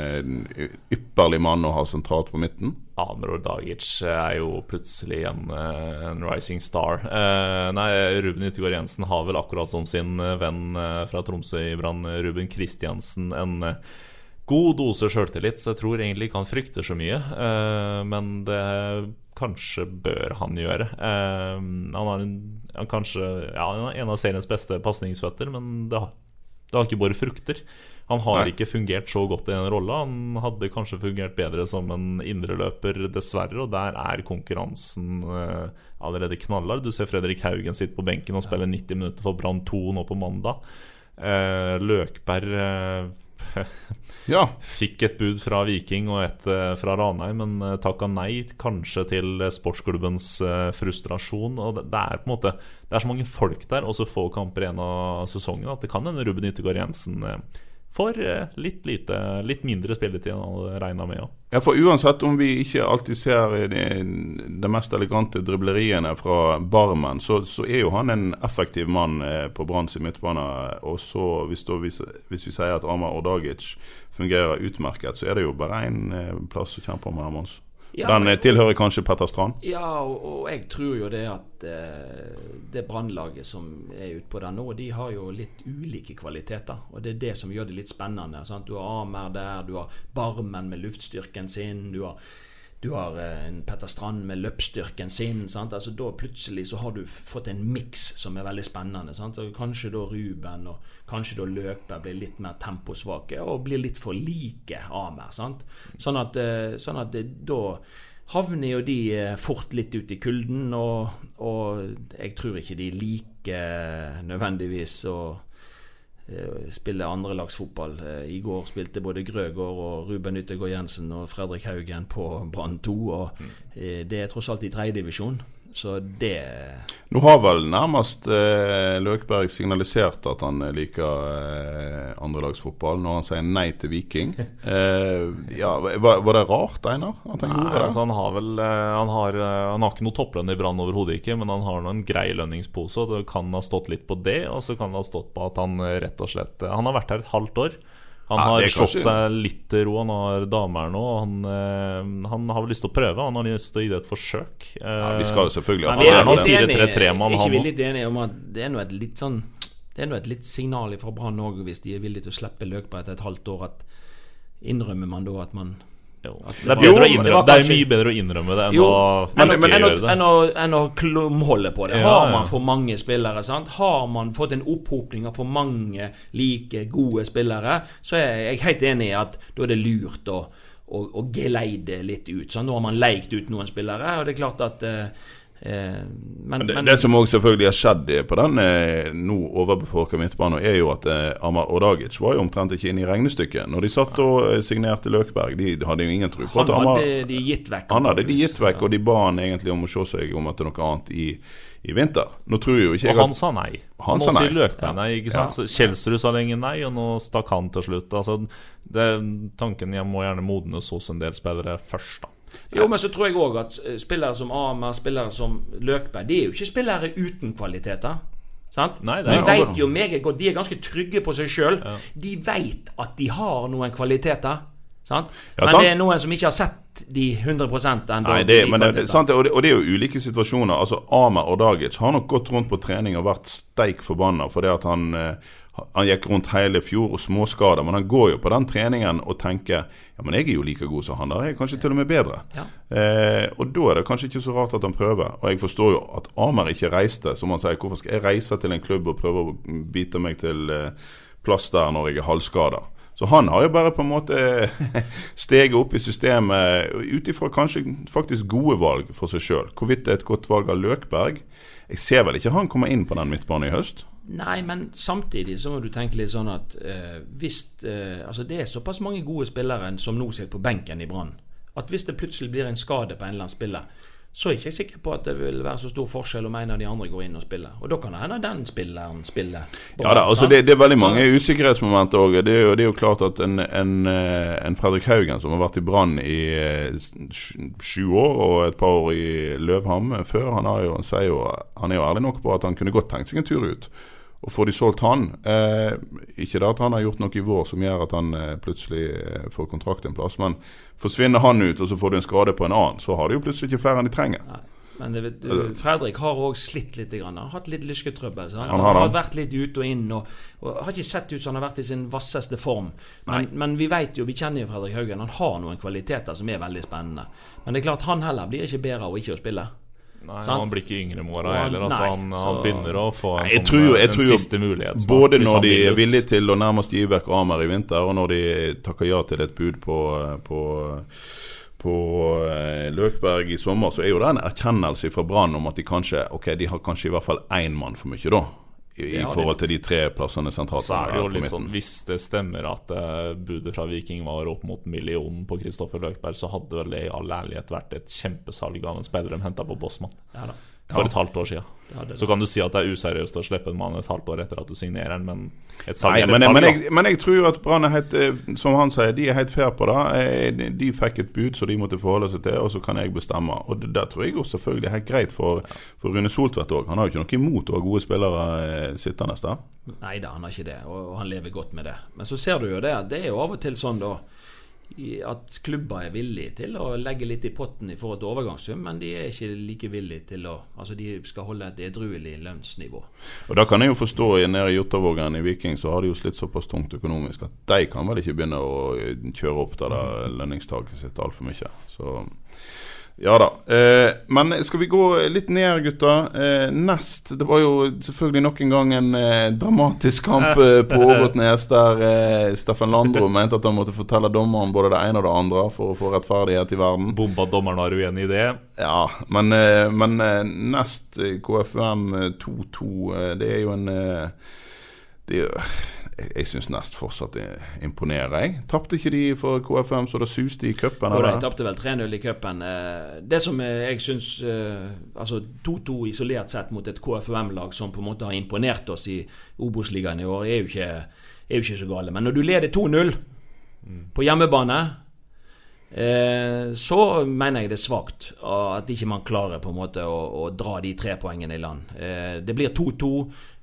ypperlig mann å ha sentralt på midten? Amar Dagic er jo plutselig en, eh, en rising star. Eh, nei, Ruben Yttergård Jensen har vel akkurat som sin eh, venn eh, fra Tromsø i Brann, Ruben Kristiansen, en god dose sjøltillit, så jeg tror egentlig ikke han frykter så mye. Eh, men det kanskje bør han gjøre. Eh, han har en, han kanskje ja, en av seriens beste pasningsføtter, men det har, det har ikke båret frukter. Han har Nei. ikke fungert så godt i den rolla. Han hadde kanskje fungert bedre som en indreløper, dessverre. Og der er konkurransen uh, allerede knallhard. Du ser Fredrik Haugen sitte på benken og spille 90 minutter for Brann 2 nå på mandag. Uh, Løkberg uh, ja. fikk et bud fra Viking og et fra Ranheim, men uh, takka nei kanskje til sportsklubbens frustrasjon. Og det, det, er på en måte Det er så mange folk der og så få kamper igjen av sesongen at det kan hende Ruben Yttergård Jensen for eh, litt, lite, litt mindre spilletid enn han hadde regna med. Ja. ja, for uansett om vi ikke alltid ser de, de mest elegante dribleriene fra Barmen, så, så, er jo han en effektiv mann eh, på Branns midtbane. Og så hvis, da, hvis, hvis, vi sier at Amar Ordagic fungerer utmerket, så er det jo bare én eh, plass å kjempe om her, Mons. Ja, Den men, tilhører kanskje Petter Strand? Ja, og, og, jeg tror jo det at eh, det brannlaget som er utpå der nå, de har jo litt ulike kvaliteter. Og det er det som gjør det litt spennende. Sant? Du har Amer der, du har Barmen med luftstyrken sin. du har du har eh, en Petter Strand med løpsstyrken sin. Altså, da plutselig så har du fått en miks som er veldig spennende. kanskje da Ruben og kanskje da Løper blir litt mer temposvake og blir litt for like Amer. Sant? Sånn at, eh, sånn at det, da havner jo de eh, fort litt ut i kulden, og, og jeg tror ikke de liker nødvendigvis å spille andrelagsfotball. Eh, I går spilte både Grøgaard og Ruben Yttergård Jensen og Fredrik Haugen på Brann 2. Og mm. eh, det er tross alt i tredjedivisjon. Så det Nå har vel nærmest eh, Løkberg signalisert at han liker eh, andrelagsfotball når han sier nei til Viking. Eh, ja, var, var, det rart, Einar? At han, nei, altså, han har vel eh, han har, eh, han har, ikke noe topplønn i Brann overhodet ikke, men han har en grei lønningspose. Og det kan ha stått litt på det, og så kan det ha stått på at han eh, rett og slett Han har vært her et halvt år. Han har ja, slått seg litt til ro. Han har damer nå. Han, øh, han, har vel lyst til å prøve. Han har lyst til å gi det et forsøk. Ja, vi skal jo selvfølgelig ha Han er nå 4-3-3-mann, han Ikke vi litt enige om at det er noe et litt sånn Det er noe et litt signal fra Brann òg, hvis de er villige til å slippe Løkberg etter et halvt år, at innrømmer man da at man det, er jo, innrømme, det, er mye bedre å innrømme det enn jo, å enn, men, enn, det. enn, å, enn å klumholde på det. Har man for mange spillere, sant? har man fått en opphopning av for mange like gode spillere, så er jeg helt enig i at da er det lurt å, å, å geleide litt ut. Sant? Nå har man leikt ut noen spillere, og det er klart at Eh, men, Det, men det som også selvfølgelig har skjedd på den eh, nå overbefolka midtbanen, er jo at eh, Amar Ordagic var jo omtrent ikke inne i regnestykket. Når de satt og eh, signerte Løkberg, de hadde jo ingen tro på han at Amar hadde de gitt vekk. Han hadde de gitt vekk, og de ba han egentlig om å se seg om etter noe annet i, i vinter. Nå tror jo ikke jeg Og han at sa nei. Han nå sa nei. sier Løkberg nei. ikke sant? Ja. Kjelsrud sa lenge nei, og nå stakk han til slutt. Altså, det, tanken jeg må gjerne modnes hos en del spillere først, da. Jo, men så tror jeg òg at eh, spillere som Amer, spillere som Løkberg, de er jo ikke spillere uten kvaliteter. Sant? Nei, de vet jo meget godt De er ganske trygge på seg sjøl. De vet at de har noen kvaliteter. Sant? Ja, men sant. det er noen som ikke har sett de 100 ennå. Nei, det, men det, det, sant, og, det, og det er jo ulike situasjoner. Altså, Amer Ordagic har nok gått rundt på trening og vært steik forbanna fordi at han, eh, han gikk rundt hele fjor og småskader, Men han går jo på den treningen og tenker ja, men jeg er jo like god som han der. Jeg er kanskje til og med bedre. Ja. Eh, og da er det kanskje ikke så rart at han prøver. Og jeg forstår jo at Amer ikke reiste. Som han sier, hvorfor skal jeg reise til en klubb og prøve å bite meg til eh, plass der når jeg er halvskada? Så han har jo bare på en måte steget opp i systemet ut ifra kanskje faktisk gode valg for seg sjøl. Hvorvidt det er et godt valg av Løkberg Jeg ser vel ikke han komme inn på den midtbanen i høst. Nei, men samtidig så må du tenke litt sånn at eh, hvis eh, Altså, det er såpass mange gode spillere som nå sitter på benken i Brann, at hvis det plutselig blir en skade på en eller annen spiller, så er jeg ikke sikker på at det vil være så stor forskjell om en av de andre går inn og spiller. Og da kan det hende den spilleren spiller. Ja da, altså det, det er veldig mange usikkerhetsmomenter òg. Det, det er jo klart at en, en, eh, en Fredrik Haugen som har vært i Brann i eh, sju år og et par år i Løvham før, han, har jo, han, jo, han er jo ærlig nok på at han kunne godt tenkt seg en tur ut. Og får de solgt han eh, Ikke det at han har gjort noe i vår som gjør at han eh, plutselig eh, får kontrakt en plass, men forsvinner han ut, og så får du en skade på en annen, så har de jo plutselig ikke flere enn de trenger. Nei. Men det, du, Fredrik har òg slitt litt. Grann. Han har hatt litt lysketrøbbel. Han, Han har han har vært litt ut og inn. Og, og har ikke sett ut som han har vært i sin vasseste form. Men, men vi vet jo, vi kjenner jo Fredrik Haugen. Han har noen kvaliteter som er veldig spennende. Men det er klart han heller blir ikke bedre av ikke å spille. Nei, Sant? Han blir ikke yngre med åra heller. Altså, nei, han, han så- begynner å få en, jeg sånn, tror jo- jeg tror jo siste mulighet. snart, Både når de er villige til å nærmest gi vekk Amer i vinter, og når de takker ja til et bud på, på, på eh, Løkberg i sommer, så er jo det en erkjennelse fra Brann om at de kanskje Ok, de har kanskje i hvert fall én mann for mye, da. I, i Ja, forhold til de tre plassene sentralt. Så er det jo litt midten. sånn Hvis det stemmer at eh, budet fra Viking var opp mot millionen på Kristoffer Løkberg, så hadde vel det i all ærlighet vært et kjempesalg av en spiller de henta på Bossmann Ja da. For et halvt år siden. Så kan du si at det er useriøst å slippe en mann et halvt år etter at du signerer den, men et salg Nei, er et men, salg, men, jeg, men jeg tror at Brann er helt eh, Som han sier, de er helt fair på det. Eh, De, fikk et bud som de måtte forholde seg til, og så kan jeg bestemme. Og det, det tror jeg også selvfølgelig er helt greit for, for Rune Soltvedt òg. Han har jo ikke noe imot å ha gode spillere eh, sittende der. Nei da, han har ikke det, og, han lever godt med det. Men så ser du jo det det er jo av og til sånn da at klubber er villige til å legge litt i potten i forhold til overgangssum, men de er ikke like villige til å Altså de skal holde et edruelig lønnsnivå. Og da kan jeg jo forstå nede i Jotavågen i Viking, så har de jo slitt såpass tungt økonomisk at de kan vel ikke begynne å kjøre opp det der lønningstaket sitt altfor mye. Så ja da. Eh, men skal vi gå litt ned, gutta? Eh, nest Det var jo selvfølgelig nok en gang en eh, dramatisk kamp eh, på Ågotnes der eh, Steffen Landro mente at han måtte fortelle dommeren både det ene og det andre for å få rettferdighet i verden. Bomba dommeren har uenig i det. Ja, men, eh, men nest KFUM eh, 2-2, eh, det er jo en det er, Jeg, jeg syns Nest fortsatt imponerer, jeg. Tapte ikke de for KFM så det suste i cupen? Jo, de tapte vel 3-0 i cupen. Eh, Det som eh, jeg syns eh, Altså 2-2 isolert sett mot et KFUM-lag som på en måte har imponert oss i Obos-ligaen i år, er jo ikke, er jo ikke så gale. Men når du leder 2-0 på hjemmebane Eh, så mener jeg det er svakt at ikke man klarer på en måte å, å dra de tre poengene i land. Eh, det blir 2-2.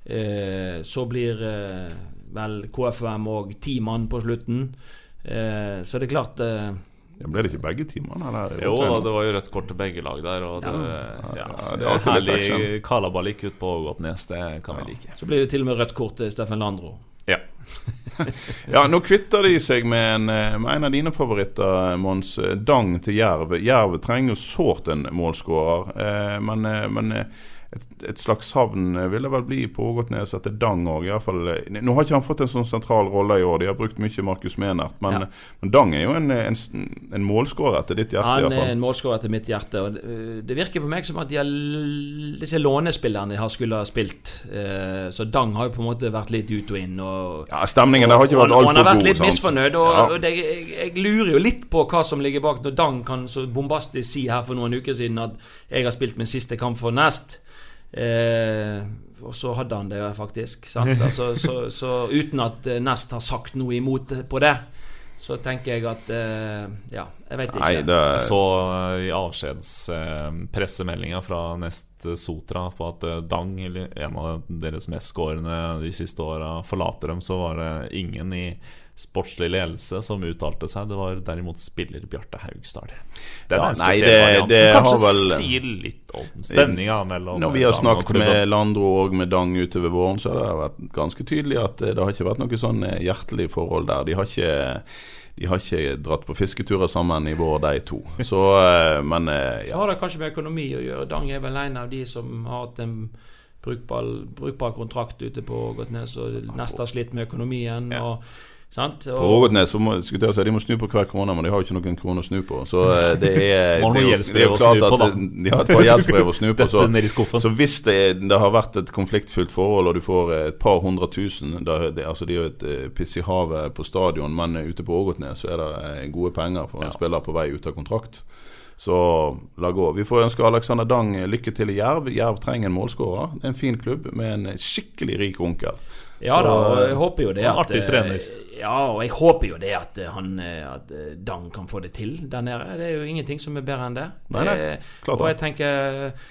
Eh, så blir eh, vel KFUM òg ti mann på slutten. Eh, så det er klart eh, Ja, ble det ikke begge timene? Eller? Jo da, det var jo rødt kort til begge lag der. Og det, ja, ja, det er herlig action. gikk ut på Ågotnes, det kan vi like. Så blir det til og med rødt kort til Steffen Landro. Ja. Ja, nå kvitter de seg med en, med en av dine favoritter, Mons. Dang til Jerv. Jerv trenger jo sårt en målskårer, eh, men, men et, et slags savn vil det vel bli på Ågotnes etter Dang òg. Nå har ikke han fått en sånn sentral rolle i år, de har brukt mye Markus Menert. Men, Ja. men Dang er jo en, en, en målskårer etter ditt hjerte, Han er en målskårer etter mitt hjerte. Og det- det virker på meg som at de har, disse lånespillerne har skulle ha spilt. Eh, Så Dang har jo på en måte vært litt ut og inn. Og, Ja, Stemningen der har ikke vært altfor god. han har vært litt misfornøyd. Og, Ja. og det, jeg, jeg lurer jo litt på hva som ligger bak når Dang kan så bombastisk si her for noen uker siden at jeg har spilt min siste kamp for Nest. Eh, og så hadde han det faktisk. Sant? Altså, så, så uten at eh, Nest har sagt noe imot på det, så tenker jeg at eh, Ja, jeg vet ikke. Nei, det Jeg så eh, i avskjedspressemeldinga fra Nest Sotra på at eh, Dang, eller en av deres mest skårende de siste åra, forlater dem, så var det ingen i sportslig ledelse som uttalte seg. Det var derimot spiller Bjarte Haugstad. Den Ja, er en nei, det- variant det som kanskje har vel- sier litt om stemninga mellom Når vi har snakket med Landro og med Dang utover våren, så har det vært ganske tydelig at eh, det har ikke vært noe sånn eh, hjertelig forhold der. De har ikke, de har ikke dratt på fisketurer sammen i vår, de to. Så, eh, men ja. Så har det kanskje med økonomi å gjøre. Dang er vel en av de som har hatt en brukbar, brukbar kontrakt ute på Ågotnes og nesten har slitt med økonomien. Ja. Og, sant? På Og, Ågotnes må, skulle jeg si, de må snu på hver krone, men de har jo ikke noen krone å snu på. Så eh, det er, det er jo- det er jo klart at De har et par gjeldsbrev å snu på. Så, så hvis det, er, det har vært et konfliktfylt forhold, og du får eh, et par hundre tusen det, altså Det er jo et eh, piss i havet på stadion, men ute på Ågotnes så er det gode penger for en spiller på vei ut av kontrakt. Så la gå. Vi får ønske Alexander Dang lykke til i Jerv. Jerv trenger en målskårer. Det er en fin klubb med en skikkelig rik onkel. ja da, og jeg håper jo det en artig trener. Ja, og jeg håper jo det at eh, han eh, At Dan kan få det til der nede. Det er jo ingenting som er bedre enn det. Nei, nei, klart og jeg tenker eh,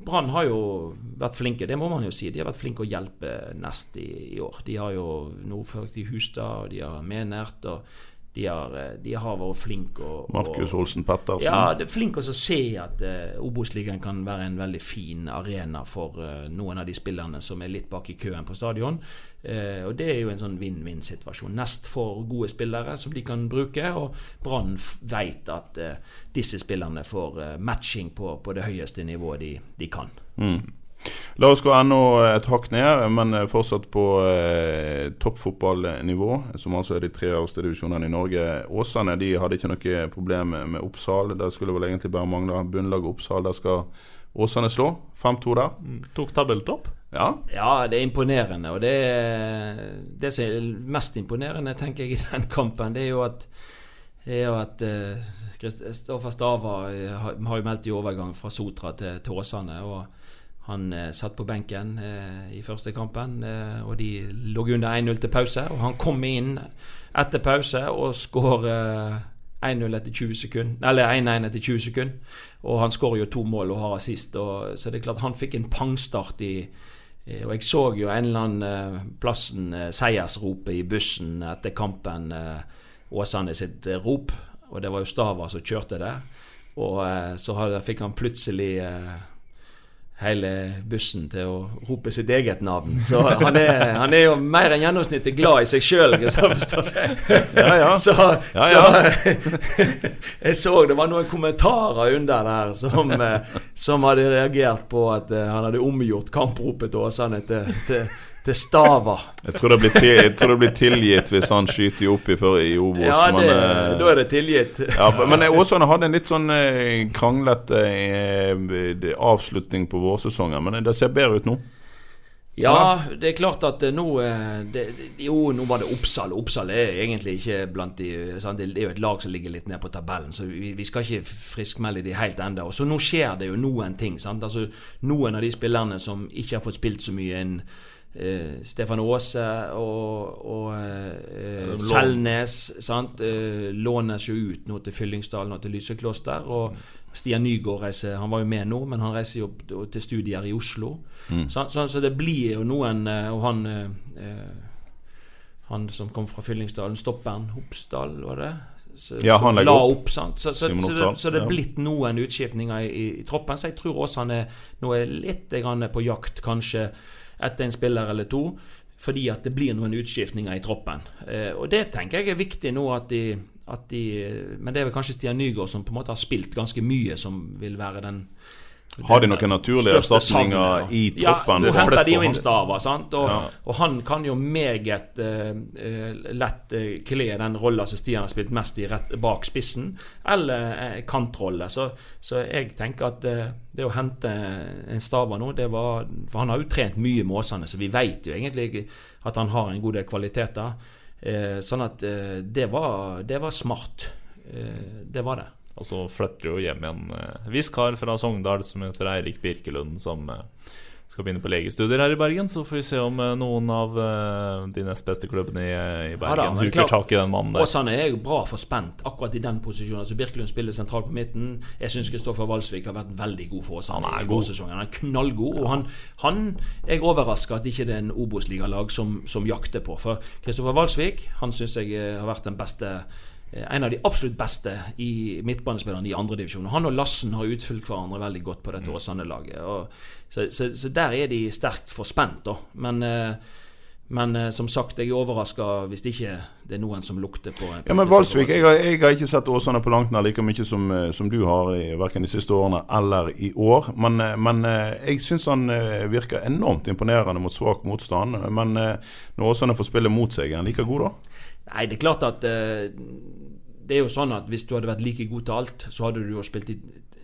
Brann har jo vært flinke, det må man jo si. De har vært flinke å hjelpe Nest i, i år. De har jo nå ført i Hustad, og de har Menert, og de har, eh, de har vært flinke. Og, Markus Olsen Pettersen. Ja, det er flink å se at uh, Obos-ligaen kan være en veldig fin arena for uh, noen av de spillerne som er litt bak i køen på stadion. Uh, og det er jo en sånn vinn-vinn-situasjon. Nest for gode spillere som de kan bruke, og Brann vet at uh, disse spillerne får matching på, på det høyeste nivået de, de kan. La oss gå enda et hakk ned, men fortsatt på eh, toppfotballnivå, som altså er de tre øverste divisjonene i Norge. Åsane de hadde ikke noe problem med Oppsal. Der skulle vel egentlig bare mangle bunnlaget Oppsal. Der skal Åsane slå. 5-2 der. Tok tabelltopp. Ja. Ja, det er imponerende. Og det, det som er mest imponerende, tenker jeg, i den kampen, det er jo at er jo at eh, Kristoffer Stava eh, har har jo meldt i overgang fra Sotra til, til Åsane. og Han eh, satt på benken eh, i første kampen, eh, og de lå under 1-0 til pause. og Han kom inn etter pause og skårer 1-0 etter 20 sekunder Eller 1-1 etter 20 sekunder. Og han skårer jo to mål og har assist. Og, så det er klart han fikk en pangstart i eh, og jeg så jo en eller annen eh, plassen eh, seiersropet i bussen etter kampen. eh, Åsane sitt eh, rop. Og det var jo Stava som kjørte det. Og eh, så fikk han plutselig eh, hele bussen til å rope sitt eget navn. Så han er, han er jo mer enn gjennomsnittet glad i seg sjøl, forstår jeg. Ja, ja. Så, Ja, så jeg så det var noen kommentarer under der som, eh, som hadde reagert på at eh, han hadde omgjort kampropet til Åsane til, til, til Stava. Jeg tror, det blir til, jeg tror det blir tilgitt hvis han skyter opp i, før- i Obos. Ja, det, men, eh, da er det tilgitt. ja, men Åsane hadde en litt sånn eh, kranglete eh, avslutning på vårsesongen. Men det ser bedre ut nå. Ja, det er klart at eh, nå eh, det, Jo, nå var det Oppsal. Oppsal er egentlig ikke blant de sant? Det er jo et lag som ligger litt ned på tabellen, så vi, vi skal ikke friskmelde de helt. Og så nå skjer det jo noen ting. sant? Altså Noen av de spillerne som ikke har fått spilt så mye enn eh, Stefan Aase og, og eh. Selnes sant? Eh, lånes jo ut nå til Fyllingsdalen og til Lysekloster. Og Stian Nygaard reiser Han var jo med nå, men han reiser jo til studier i Oslo. Så, så, så det blir jo noen eh, Og han eh, eh, Han som kom fra Fyllingsdalen, stopperen Hopsdal, var det? Så, Ja, han legger la opp. opp. sant? Så, så, så, det, så det er blitt noen utskiftninger i, i troppen. Så jeg tror også han er, nå er litt grann på jakt, kanskje, etter en spiller eller to. Fordi at det blir noen utskiftninger i troppen. Eh, og det tenker jeg er viktig nå at de, at de Men det er vel kanskje Stian Nygaard som på en måte har spilt ganske mye, som vil være den Har de noen naturlige erstatninger i troppen? Ja, nå henter de jo inn Stava, sant? Og, Ja. og han kan jo meget eh, lett uh, kle den rolla som Stian har spilt mest i rett bak spissen, eller uh, kantrolle. Så, så jeg tenker at uh, det å hente en Stava nå, det var For han har jo trent mye med Åsane, så vi vet jo egentlig at han har en god del kvaliteter. Sånn at det, var, det var smart. Det var det. Og så flytter jo hjem en uh, viss kar fra Sogndal som heter Eirik Birkelund, som eh, skal begynne på legestudier her i Bergen. Så får vi se om eh, noen av eh, de nest beste klubbene i, i Ja da, Bergen men huker tak i den mannen der. Åsane er jo bra for spent akkurat i den posisjonen. Altså Birkelund spiller sentralt på midten. Jeg syns Kristoffer Walsvik har vært veldig god for Åsane. Han er i god. vårsesongen. Han er knallgod. Og han, han er overraska at ikke det er en Obos-ligalag som, som jakter på. For Kristoffer Walsvik han syns jeg eh, har vært den beste eh, en av de absolutt beste i midtbanespillerne i andredivisjon. Han og Lassen har utfylt hverandre veldig godt på Mm. dette Åsane-laget. Så, så, så der er de sterkt forspent, da. Men eh, men eh, som sagt, jeg er overraska hvis ikke det er noen som lukter på på Ja, men Valsvik, jeg har, jeg har ikke sett Åsane på langt nær like mye som, eh, som du har, verken de siste årene eller i år. Men, eh, men eh, jeg syns han eh, virker enormt imponerende mot svak motstand. Men eh, når Åsane får spille mot seg, er han like god da? Nei, det er klart at eh, Det er jo sånn at hvis du hadde vært like god til alt, så hadde du jo spilt i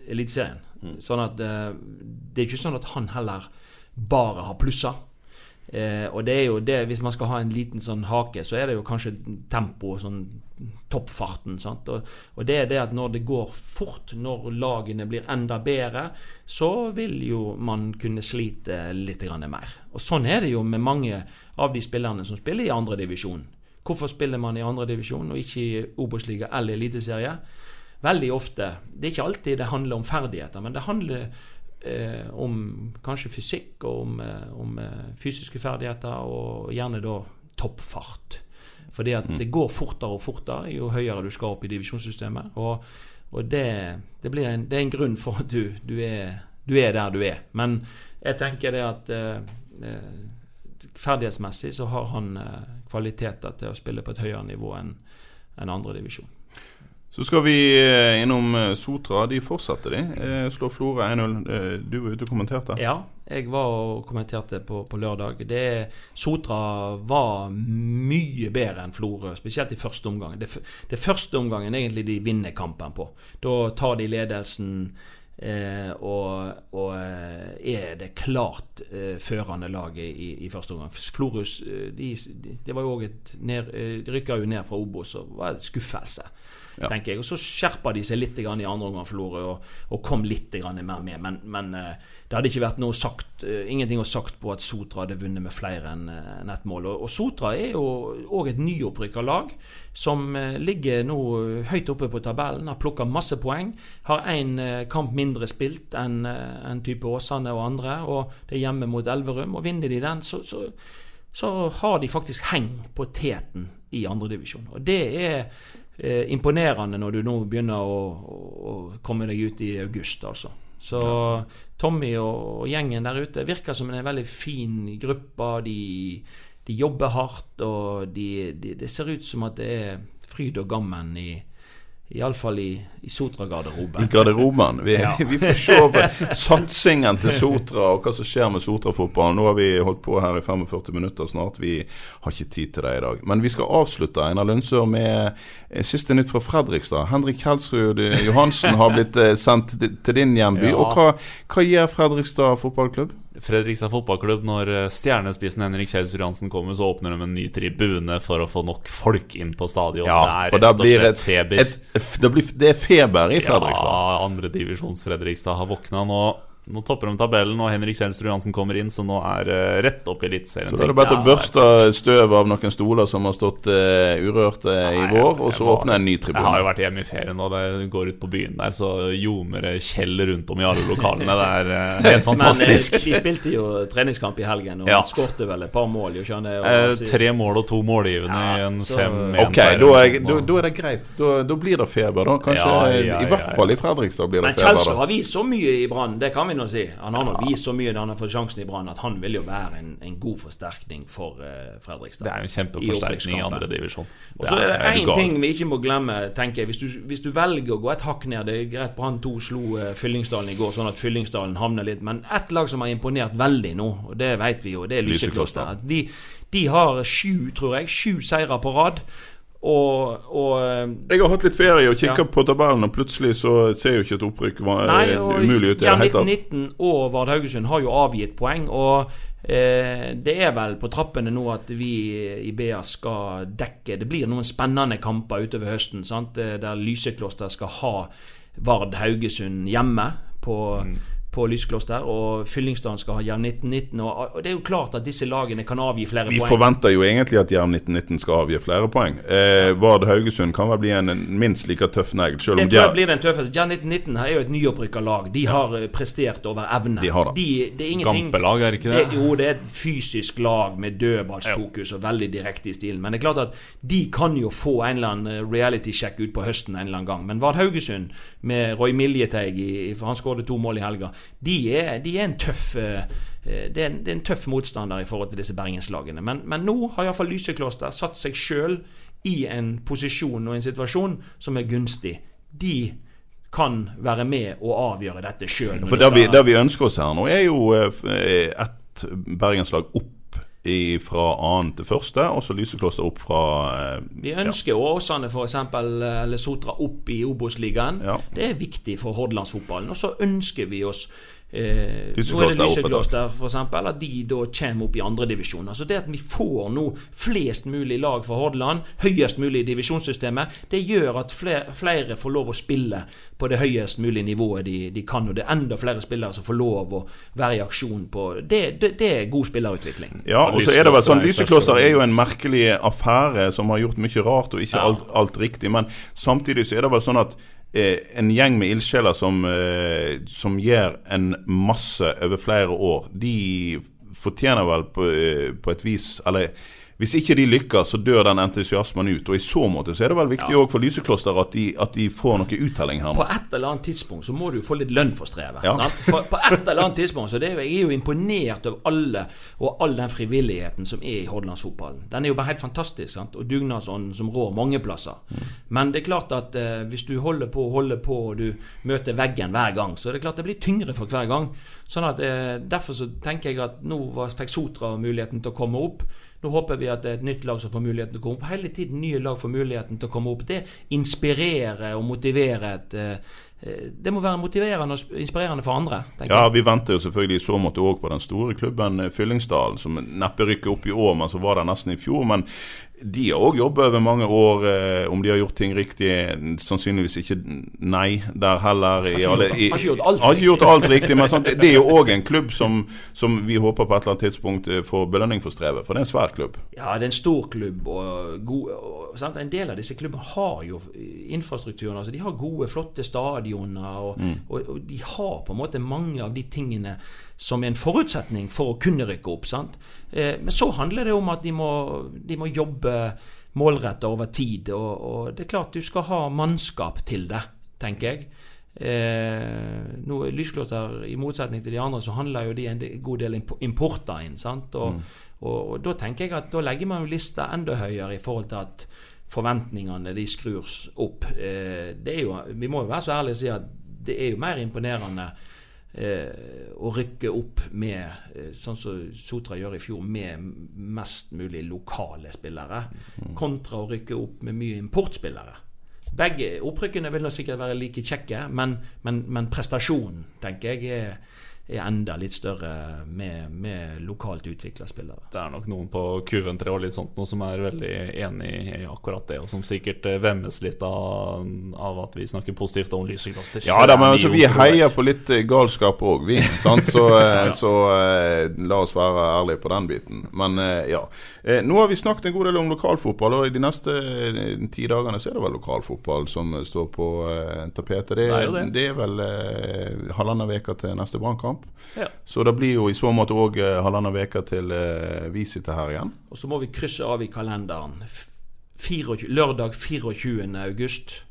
Eliteserien. Sånn at eh, Det er ikke sånn at han heller bare har plusser. Eh, og det er jo det, hvis man skal ha en liten sånn hake, så er det jo kanskje tempo, sånn toppfarten. Sant? Og, og det er det at når det går fort, når lagene blir enda bedre, så vil jo man kunne slite litt mer. Og sånn er det jo med mange av de spillerne som spiller i andredivisjon. Hvorfor spiller man i andredivisjon og ikke i Obos-liga eller Eliteserie? Veldig ofte Det er ikke alltid det handler om ferdigheter, men det handler eh, om kanskje fysikk og om, eh, om eh, fysiske ferdigheter, og gjerne da toppfart. Fordi at det går fortere og fortere jo høyere du skal opp i divisjonssystemet. Og, og det, det, blir en, det er en grunn for at du, du, er, du er der du er. Men jeg tenker det at eh, eh, ferdighetsmessig så har han eh, kvaliteter til å spille på et høyere nivå enn en andredivisjon. Så skal vi eh, innom eh, Sotra. De fortsatte, de. Slår Florø 1-0. Eh, Du var ute og kommenterte. Ja, jeg var og kommenterte på, på lørdag. Det, Sotra var mye bedre enn Florø, spesielt i første omgang. Det, det første omgangen egentlig de vinner kampen på. Da tar de ledelsen eh, og, og eh, er det klart eh, førende laget i, i første omgang. Florus eh, de, de, det jo ned, eh, De rykka jo ned fra Obos og var en skuffelse. Tenker jeg. Og Så skjerpa de seg litt i andre omgang, Florø, og, og kom litt mer med. Men, men eh, det hadde ikke vært noe sagt, eh, ingenting å sagt på at Sotra hadde vunnet med flere enn eh, ett mål. Og, og Sotra er jo òg et nyopprykka lag som ligger nå høyt oppe på tabellen, har plukka masse poeng. Har én kamp mindre spilt enn en type Åsane og andre, og det er hjemme mot Elverum. Og vinner de den, så, så, så har de faktisk heng på teten i andredivisjon. Og det er eh, imponerende når du nå begynner å, å, komme deg ut i august, altså. Så Tommy og, og gjengen der ute virker som en veldig fin gruppe. De, de jobber hardt, og de, de, det ser ut som at det er fryd og gammen i Iallfall i, i Sotra-garderoben. I garderoben. Vi, Ja. vi får se på satsingen til Sotra og hva som skjer med Sotra-fotballen. Nå har vi holdt på her i 45 minutter snart. Vi har ikke tid til det i dag. Men vi skal avslutte Einar Lundsør med eh, siste nytt fra Fredrikstad. Henrik Helsrud Johansen har blitt eh, sendt til til din hjemby. Ja. Og hva, hva gjør Fredrikstad fotballklubb? Fredrikstad fotballklubb, når eh, stjernespissen Henrik Kjelsrud Jansen kommer, så åpner de en ny tribune for å få nok folk inn på stadion. Ja, det er rett og blir slett et, feber. et, det, blir, det er feber i Fredrikstad. Ja, andredivisjons Fredrikstad har våkna nå. Nå topper de tabellen, og Henrik Kjelsrud Johansen kommer inn, så nå er det rett opp i Eliteserien. Så da er det bare å børste støv av noen stoler som har stått uh, urørte i vår, og så åpner åpne en ny Jeg har jo vært hjemme i ferien, nå, det går ut på byen der, så ljomer det Kjell rundt om i alle lokalene. Det er uh, helt fantastisk. Men eh, de spilte jo treningskamp i helgen, og Ja. skåret vel et par mål. Jo, ikke han det? Og Eh, tre mål og to målgivende Ja, i en så- 5-1 Ok, da er, da, da er det greit. Da, da blir det feber, da. Kanskje Ja, ja, I ja, hvert fall i Fredrikstad blir det Men feber. Kjelsrud da har vist så mye i Brann, det kan vi begynne å si. Han har nok vist så mye da han har fått sjansen i Brann, at han vil jo være en, en god forsterkning for uh, Fredrikstad. Det er jo en kjempeforsterkning i andre divisjon. Og så er det én ting vi ikke må glemme, tenker jeg. Hvis du, hvis du, velger å gå et hakk ned Det er greit Brann 2 slo uh, Fyllingsdalen i går, sånn at Fyllingsdalen havner litt Men ett lag som har imponert veldig nå, og det vet vi jo, det er Lysekloster. De, de har sju, tror jeg, sju seire på rad. Og, og, eh, Jeg har hatt litt ferie og kikka ja. på tabellen, og plutselig så ser jo ikke et opprykk Nei, og umulig ut. Jern 1919 og Vard Haugesund har jo avgitt poeng, og eh, det er vel på trappene nå at vi i BA skal dekke Det blir noen spennende kamper utover høsten, sant? Eh, der Lysekloster skal ha Vard Haugesund hjemme på mm på Lyskloster, og Fyllingsdalen skal ha Jerv 1919. Og, og, Det er jo klart at disse lagene kan avgi flere Vi poeng. Vi forventer jo egentlig at Jerv 1919 skal avgi flere poeng. Eh, Vard Haugesund kan vel bli en, en minst like tøff negl. Det tror jeg blir den tøffeste. Jerv 1919 er jo et nyopprykka lag. De har. Eh, prestert over evne. De har det. De, det er Gampelag, er ikke det? det? Jo, det er et fysisk lag med dødballsfokus og veldig direkte i stilen. Men det er klart at de kan jo få en eller annen eh, reality-sjekk ut på høsten en eller annen gang. Men Vard Haugesund, med Roy Miljeteig, for han skåret to mål i helga, de er de er en tøff eh, eh, det er en, det er en, tøff motstander i forhold til disse bergenslagene. Men, men nå har iallfall Lysekloster satt seg sjøl i en posisjon og en situasjon som er gunstig. De kan være med og avgjøre dette sjøl. Det, vi, det vi ønsker oss her nå, er jo eh, ett bergenslag opp fra annen til første, og så Lysekloster opp fra eh, Vi ønsker ja. Åsane f.eks. eller Sotra opp i Obos-ligaen. Ja. Det er viktig for hordalandsfotballen. Og så ønsker vi oss Eh, nå er det Lysekloster f.eks. At de da kommer opp i andredivisjon. Altså det at vi får nå flest mulig lag fra Hordaland, høyest mulig i divisjonssystemet, det gjør at flere, flere, får lov å spille på det høyest mulige nivået de, de, kan. Og det er enda flere spillere som får lov å være i aksjon på Det, det, det er god spillerutvikling. Ja, og så er det vel sånn Lysekloster er jo en merkelig affære som har gjort mye rart og ikke alt, alt riktig. Men samtidig så er det vel sånn at en gjeng med ildsjeler som, eh, som gjør en masse over flere år, de fortjener vel på, eh, på et vis Eller hvis ikke de lykkes, så dør den entusiasmen ut. Og I så måte så er det vel viktig ja. for Lysekloster at de, at de, får noe uttelling her. På et eller annet tidspunkt så må du få litt lønn for strevet. Ja. For, på et eller annet tidspunkt så det, Jeg er jo imponert over alle og all den frivilligheten som er i hordalandsfotballen. Den er jo bare helt fantastisk. Sant? Og dugnadsånden som rår mange plasser. Mm. Men det er klart at eh, hvis du holder på og holder på, og du møter veggen hver gang, så er det klart det blir tyngre for hver gang. Sånn at eh, Derfor så tenker jeg at nå fikk Sotra muligheten til å komme opp. Nå håper vi at det er et nytt lag som får muligheten til å komme opp. Hele tiden nye lag får muligheten til å komme opp. Det inspirerer og motiverer et Eh, det må være motiverende og inspirerende for andre. Ja, Vi venter jo selvfølgelig i så måte òg på den store klubben eh, Fyllingsdalen, som neppe rykker opp i år, men som var der nesten i fjor. Men de har òg jobba over mange år. Eh, om de har gjort ting riktig, sannsynligvis ikke nei der heller. I alle, i, har ikke gjort alt, har ikke gjort alt riktig. Men sant, det er jo òg en klubb som, som, vi håper på et eller annet tidspunkt får belønning for strevet. For det er en svær klubb. Ja, det er en stor klubb. og, god, og sant? En del av disse klubbene har jo infrastrukturen. altså De har gode, flotte stadier stadioner. Og, mm. og, og, de har på en måte mange av de tingene som er en forutsetning for å kunne rykke opp. Eh, men så handler det om at de må, de må jobbe målretta over tid. Og, og, det er klart du skal ha mannskap til det, tenker jeg. Eh, nå Lyskloster, i motsetning til de andre, så handler jo de en god del importer inn. sant? Og, mm. og, og, da tenker jeg at da legger man jo lista enda høyere i forhold til at forventningene de skrur opp. Eh, det er jo, vi må jo være så ærlige og si at det er jo mer imponerende eh, å rykke opp med, eh, sånn som Sotra gjør i fjor, med mest mulig lokale spillere, mm. kontra å rykke opp med mye importspillere. Begge opprykkene vil nå sikkert være like kjekke, men, men, men prestasjonen, tenker jeg, er er enda litt større med, med lokalt utvikla spillere. Det er nok noen på Q3 og litt sånt noe som er veldig enig i akkurat det, og som sikkert eh, vemmes litt av, av at vi snakker positivt om Lysekloster. Ja da, men altså, vi heier på litt eh, galskap òg, vi. Sant? Så, ja. så la oss være ærlige på den biten. Men ja. Nå har vi snakket en god del om lokalfotball, og i de neste ti dagene så er det vel lokalfotball som står på tapetet. Det, det, er det. det er vel halvannen uke til neste brannkamp kamp. Ja. Så det blir jo i så måte òg uh, halvannen uke til uh, vi sitter her igjen. Og så må vi krysse av i kalenderen. 24, lørdag 24. august.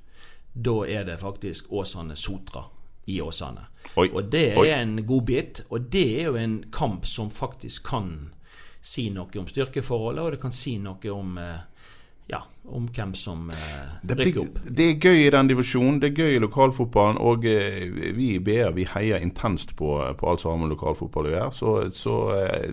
Da er det faktisk Åsane Sotra i Åsane. Oi. Og det Oi. er en godbit. Og det er jo en kamp som faktisk kan si noe om styrkeforholdet, og det kan si noe om eh, ja, om hvem som eh, rykker opp. det er gøy i den divisjonen, det er gøy i lokalfotballen. Og eh, vi i BA vi heier intenst på, på alt som har med lokalfotball å gjøre. Så, så eh,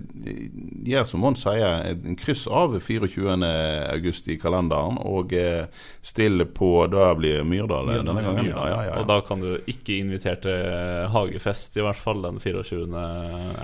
gjør som Mons sier, en kryss av 24.8 i kalenderen. Og eh, still på Da blir Myrdal eh, denne gangen. Ja, ja, ja, Og da kan du ikke invitere til hagefest, i hvert fall den 24.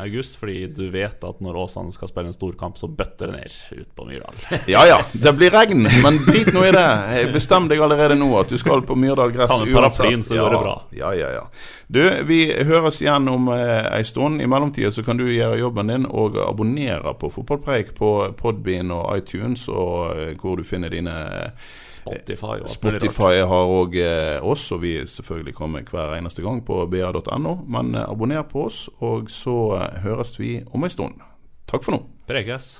august, fordi du vet at når Åsane skal spille en storkamp, så bøtter det ned ut på Myrdal. ja ja, det blir regn, men drit nå i det. Bestem deg allerede nå at du skal på Myrdal gress Ta med paraplyen, så går det bra. Ja, ja, ja. Du, vi høres igjen om eh, ei stund. I mellomtida så kan du gjøre jobben din og abonnere på Fotballpreik på Podbean og iTunes, og eh, hvor du finner dine Spotify og. Spotify har òg eh, oss, og vi selvfølgelig kommer hver eneste gang på ba.no. Men eh, abonner på oss, og så eh, høres vi om ei stund. Takk for nå. Prekes.